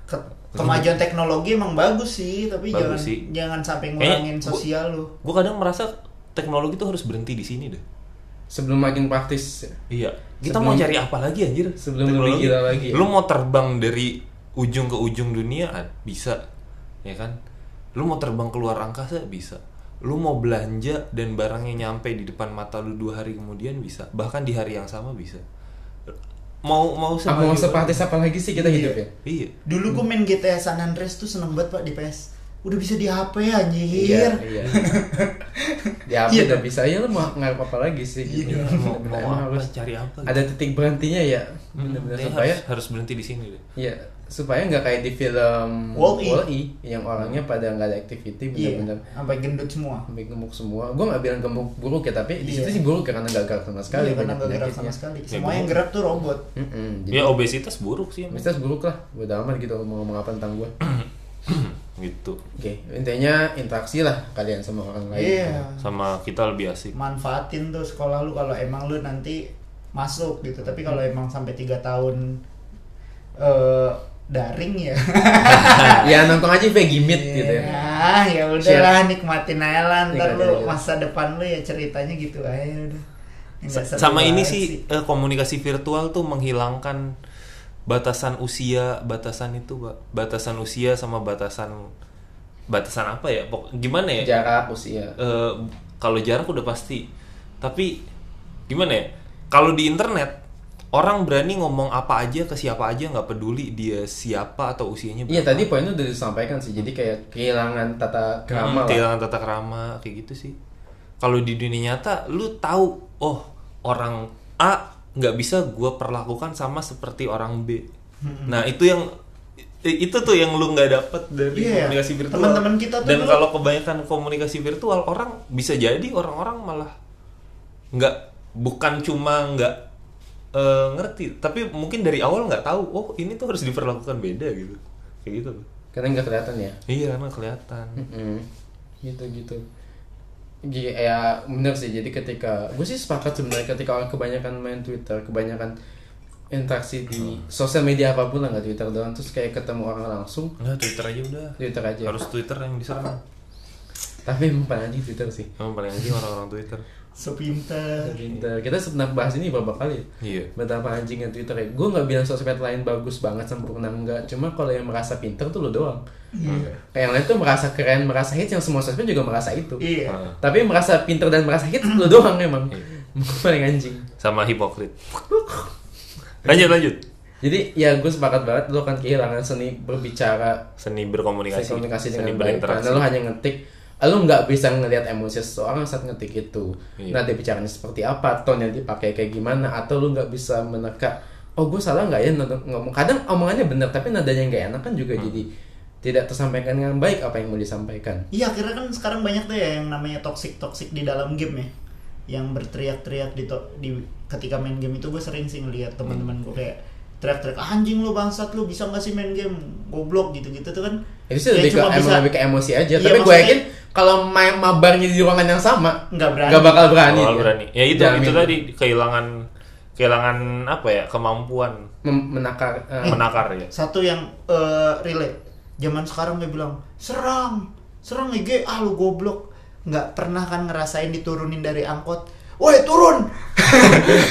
Ke- kemajuan teknologi emang bagus sih tapi Bagus jangan sih. jangan sampai ngurangin gua- sosial lu gue kadang merasa teknologi tuh harus berhenti di sini deh Sebelum makin praktis. Iya. Kita Sebelum- mau cari apa lagi anjir? sebelum Teknologi. lebih gila lagi ya? Lu mau terbang dari ujung ke ujung dunia ah, bisa. Ya kan? Lu mau terbang keluar angkasa bisa. Lu mau belanja dan barangnya nyampe di depan mata lu dua hari kemudian bisa. Bahkan di hari yang sama bisa. Mau mau Apa mau sepraktis apa lagi sih kita Iya. hidup ya? Iya. dulu gue main GTA San Andreas tuh seneng banget pak di PS udah bisa di HP anjir Iya, iya. Di HP Iya. udah bisa ya lu mau ngarep apa lagi sih gitu. Iya. Mau, Bener-bener mau emang apa? harus Cari apa? gitu. ada titik berhentinya ya. Hmm, kayaknya supaya harus, harus berhenti di sini deh. Iya, supaya nggak kayak di film Wall-E. Wall-E yang orangnya pada nggak ada activity iya bener-bener sampai gendut semua sampai gemuk semua. Gue nggak bilang gemuk buruk ya, tapi di Iya. situ sih buruk ya, karena nggak gerak sama sekali. Iya, karena nggak gerak sama sekali Ya, semua yang gerak tuh robot jadi Ya obesitas buruk sih. Mistis buruk lah, gue amat gitu mau ngomong apa tentang gue. gitu. Oke, intinya interaksi lah kalian sama orang lain. iya Sama kita lebih asik. manfaatin tuh sekolah lu kalau emang lu nanti masuk gitu tapi kalau emang sampai tiga tahun eh daring ya. Ya nongkrong aja Vegemite gitu ya. ya udahlah nikmatin aja lah ntar lu masa depan lu ya ceritanya gitu aja udah. Nggak seru sama ini banget sih. eh, komunikasi virtual tuh menghilangkan batasan usia batasan itu Pak. batasan usia sama batasan batasan apa ya? Pok- gimana ya? Jarak usia. Eh, kalau jarak udah pasti. Tapi gimana ya? Kalau di internet orang berani ngomong apa aja ke siapa aja nggak peduli dia siapa atau usianya Iya tadi poinnya udah disampaikan sih, jadi kayak kehilangan tata Hmm, krama lah. kehilangan tata krama kayak gitu sih. Kalau di dunia nyata lu tahu oh orang A nggak bisa gue perlakukan sama seperti orang B. Nah itu yang itu tuh yang lu nggak dapet dari Iya, komunikasi virtual. teman-teman kita tuh dan dulu- kalau kebanyakan komunikasi virtual orang bisa jadi orang-orang malah nggak bukan cuma nggak eh, ngerti tapi mungkin dari awal nggak tahu oh ini tuh harus diperlakukan beda gitu kayak gitu Karena nggak kelihatan ya. iya emang kelihatan Mm-mm. Gitu gitu. Gi- Ya bener sih. Jadi ketika gue sih sepakat sebenarnya ketika orang kebanyakan main Twitter, kebanyakan interaksi di sosial media apa pun lah nggak Twitter doang, terus kayak ketemu orang langsung, Nggak, Twitter aja udah Twitter aja. harus Twitter yang diserang Tapi emang paling anjing Twitter sih. Emang paling anjing orang-orang Twitter. Twitter. Kita pernah bahas ini beberapa kali. Iya. Betapa anjingnya Twitter ya. Gue nggak bilang sosmed lain bagus banget sempurna enggak. Cuma kalau yang merasa pinter tuh lo doang. iya Kayak yang lain tuh merasa keren, merasa hits yang semua sosmed juga merasa itu. iya Ah, Tapi yang merasa pinter dan merasa hits lo doang emang. Iya. paling anjing. sama hipokrit. lanjut lanjut. Jadi ya gue sepakat banget lo akan kehilangan seni berbicara, Seni berkomunikasi. seni komunikasi seni dengan baik. berinteraksi. Karena lo hanya ngetik lu nggak bisa ngelihat emosi seseorang saat ngetik itu Iya. nada bicaranya seperti apa tone yang dipakai kayak gimana atau lu nggak bisa menerka oh gue salah nggak ya ngomong kadang omongannya bener tapi nadanya nggak enak kan juga Hmm. jadi tidak tersampaikan dengan baik apa yang mau disampaikan Iya, akhirnya kan sekarang banyak tuh ya yang namanya toxic toxic di dalam game ya. Yang berteriak-teriak di, to- di ketika main game itu gue sering sih ngeliat teman-teman gue kayak teriak-teriak anjing lu bangsat lu bisa nggak sih main game goblok gitu-gitu tuh kan. itu sih Ya, lebih ke, bisa- lebih ke emosi aja Iya, tapi gue yakin kalau main mabarnya di ruangan yang sama Nggak berani. nggak bakal berani Awal dia. berani. Ya itu Jamin. itu tadi kehilangan kehilangan apa ya kemampuan Mem- menakar eh, menakar ya. Satu yang eh, relate. Zaman sekarang dia bilang, "Serang. Serang IG, ah lu goblok." nggak pernah kan ngerasain diturunin dari angkot. Woi, turun.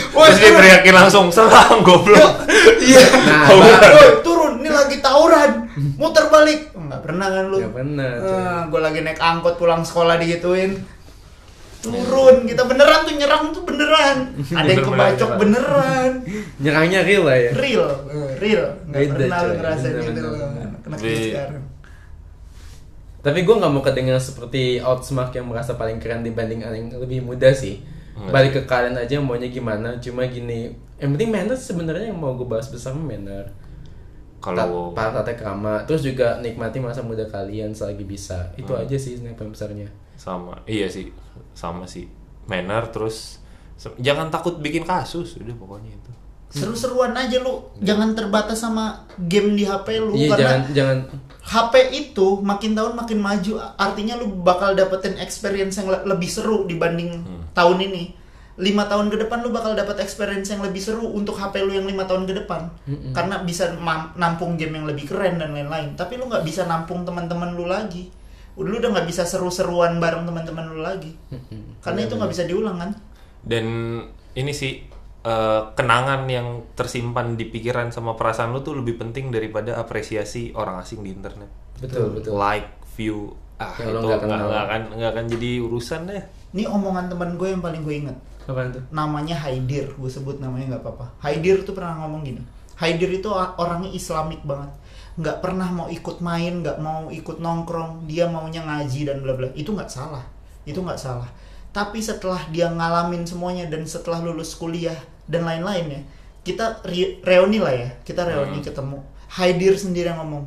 Terus dia teriakin langsung serang goblok. Iya. Nah, Woi, turun. Ini lagi tawuran. Muter balik. Nggak pernah kan lu? Nggak pernah, cuy. gue lagi naik angkot pulang sekolah digituin. Turun. Kita beneran tuh nyerang tuh beneran. Ada yang kebacok beneran. nyerangnya real lah ya Real, Eh, real. Nggak Beda, pernah lu ngerasain gitu. Anak Be- sekarang. Tapi gue nggak mau kedengar seperti Outsmark yang merasa paling keren dibanding yang lebih muda sih. Enggak Balik ke kalian aja maunya gimana. Cuma gini, yang penting manner sebenarnya yang mau gue bahas besar manner. Kalau para tata krama, terus juga nikmati masa muda kalian selagi bisa. Itu Hmm. aja sih yang paling besarnya. sama iya sih sama sih manner terus jangan takut bikin kasus udah pokoknya itu Seru-seruan aja lu. Jangan terbatas sama game di HP lu Iya, karena jangan jangan HP itu makin tahun makin maju artinya lu bakal dapetin experience yang le- lebih seru dibanding Hmm. tahun ini. Lima tahun ke depan lu bakal dapet experience yang lebih seru untuk HP lu yang lima tahun ke depan. Karena bisa nampung game yang lebih keren dan lain-lain. Tapi lu nggak bisa nampung teman-teman lu lagi. Udah lu udah nggak bisa seru-seruan bareng teman-teman lu lagi. Karena itu nggak bisa diulang kan? Dan ini sih eh, kenangan yang tersimpan di pikiran sama perasaan lu tuh lebih penting daripada apresiasi orang asing di internet. Betul betul. like view ah lo itu nggak akan nggak akan jadi urusan deh. Ini omongan teman gue yang paling gue inget Apaan tuh? namanya Haidir gue sebut namanya nggak apa-apa. Haidir tuh pernah ngomong gini. Haidir itu orangnya islamik banget. Nggak pernah mau ikut main nggak mau ikut nongkrong. Dia maunya ngaji dan bla bla. Itu nggak salah. Itu nggak salah. Tapi setelah dia ngalamin semuanya dan setelah lulus kuliah dan lain-lain ya. Kita re- reuni lah ya kita reuni ketemu. Haidir sendiri yang ngomong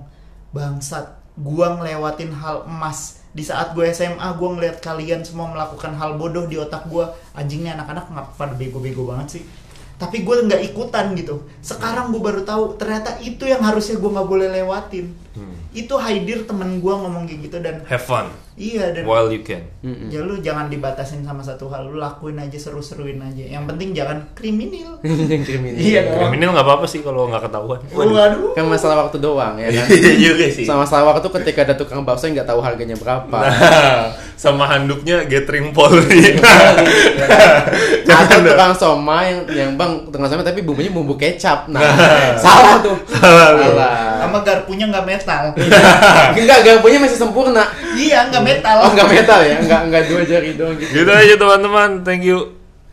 bangsat gua ngelewatin hal emas. Di saat gue SMA gue ngeliat kalian semua melakukan hal bodoh di otak gue anjingnya anak-anak nggak pada bego-bego banget sih. Tapi gue nggak ikutan gitu. Sekarang gue baru tahu ternyata itu yang harusnya gue nggak boleh lewatin. Hmm. Itu Haidir temen gue ngomong kayak gitu dan have fun iya dan while you can ya lu jangan dibatasin sama satu hal lu lakuin aja seru-seruin aja yang penting jangan kriminal kriminal. Iya kriminal nggak apa-apa sih kalau nggak ketahuan waduh Kan masalah waktu doang ya kan. Iya juga sih Sama masalah waktu ketika ada tukang bakso yang nggak tahu harganya berapa. Nah, sama handuknya gathering Polri. Atau tukang soma yang yang bang tukang soma tapi bumbunya bumbu kecap. Nah, salah tuh. Salah. Sama garpunya nggak metal Enggak, garpunya masih sempurna. iya nggak metal Oh, enggak metal ya? Enggak enggak dua jari doang gitu. gitu aja teman-teman. Thank you.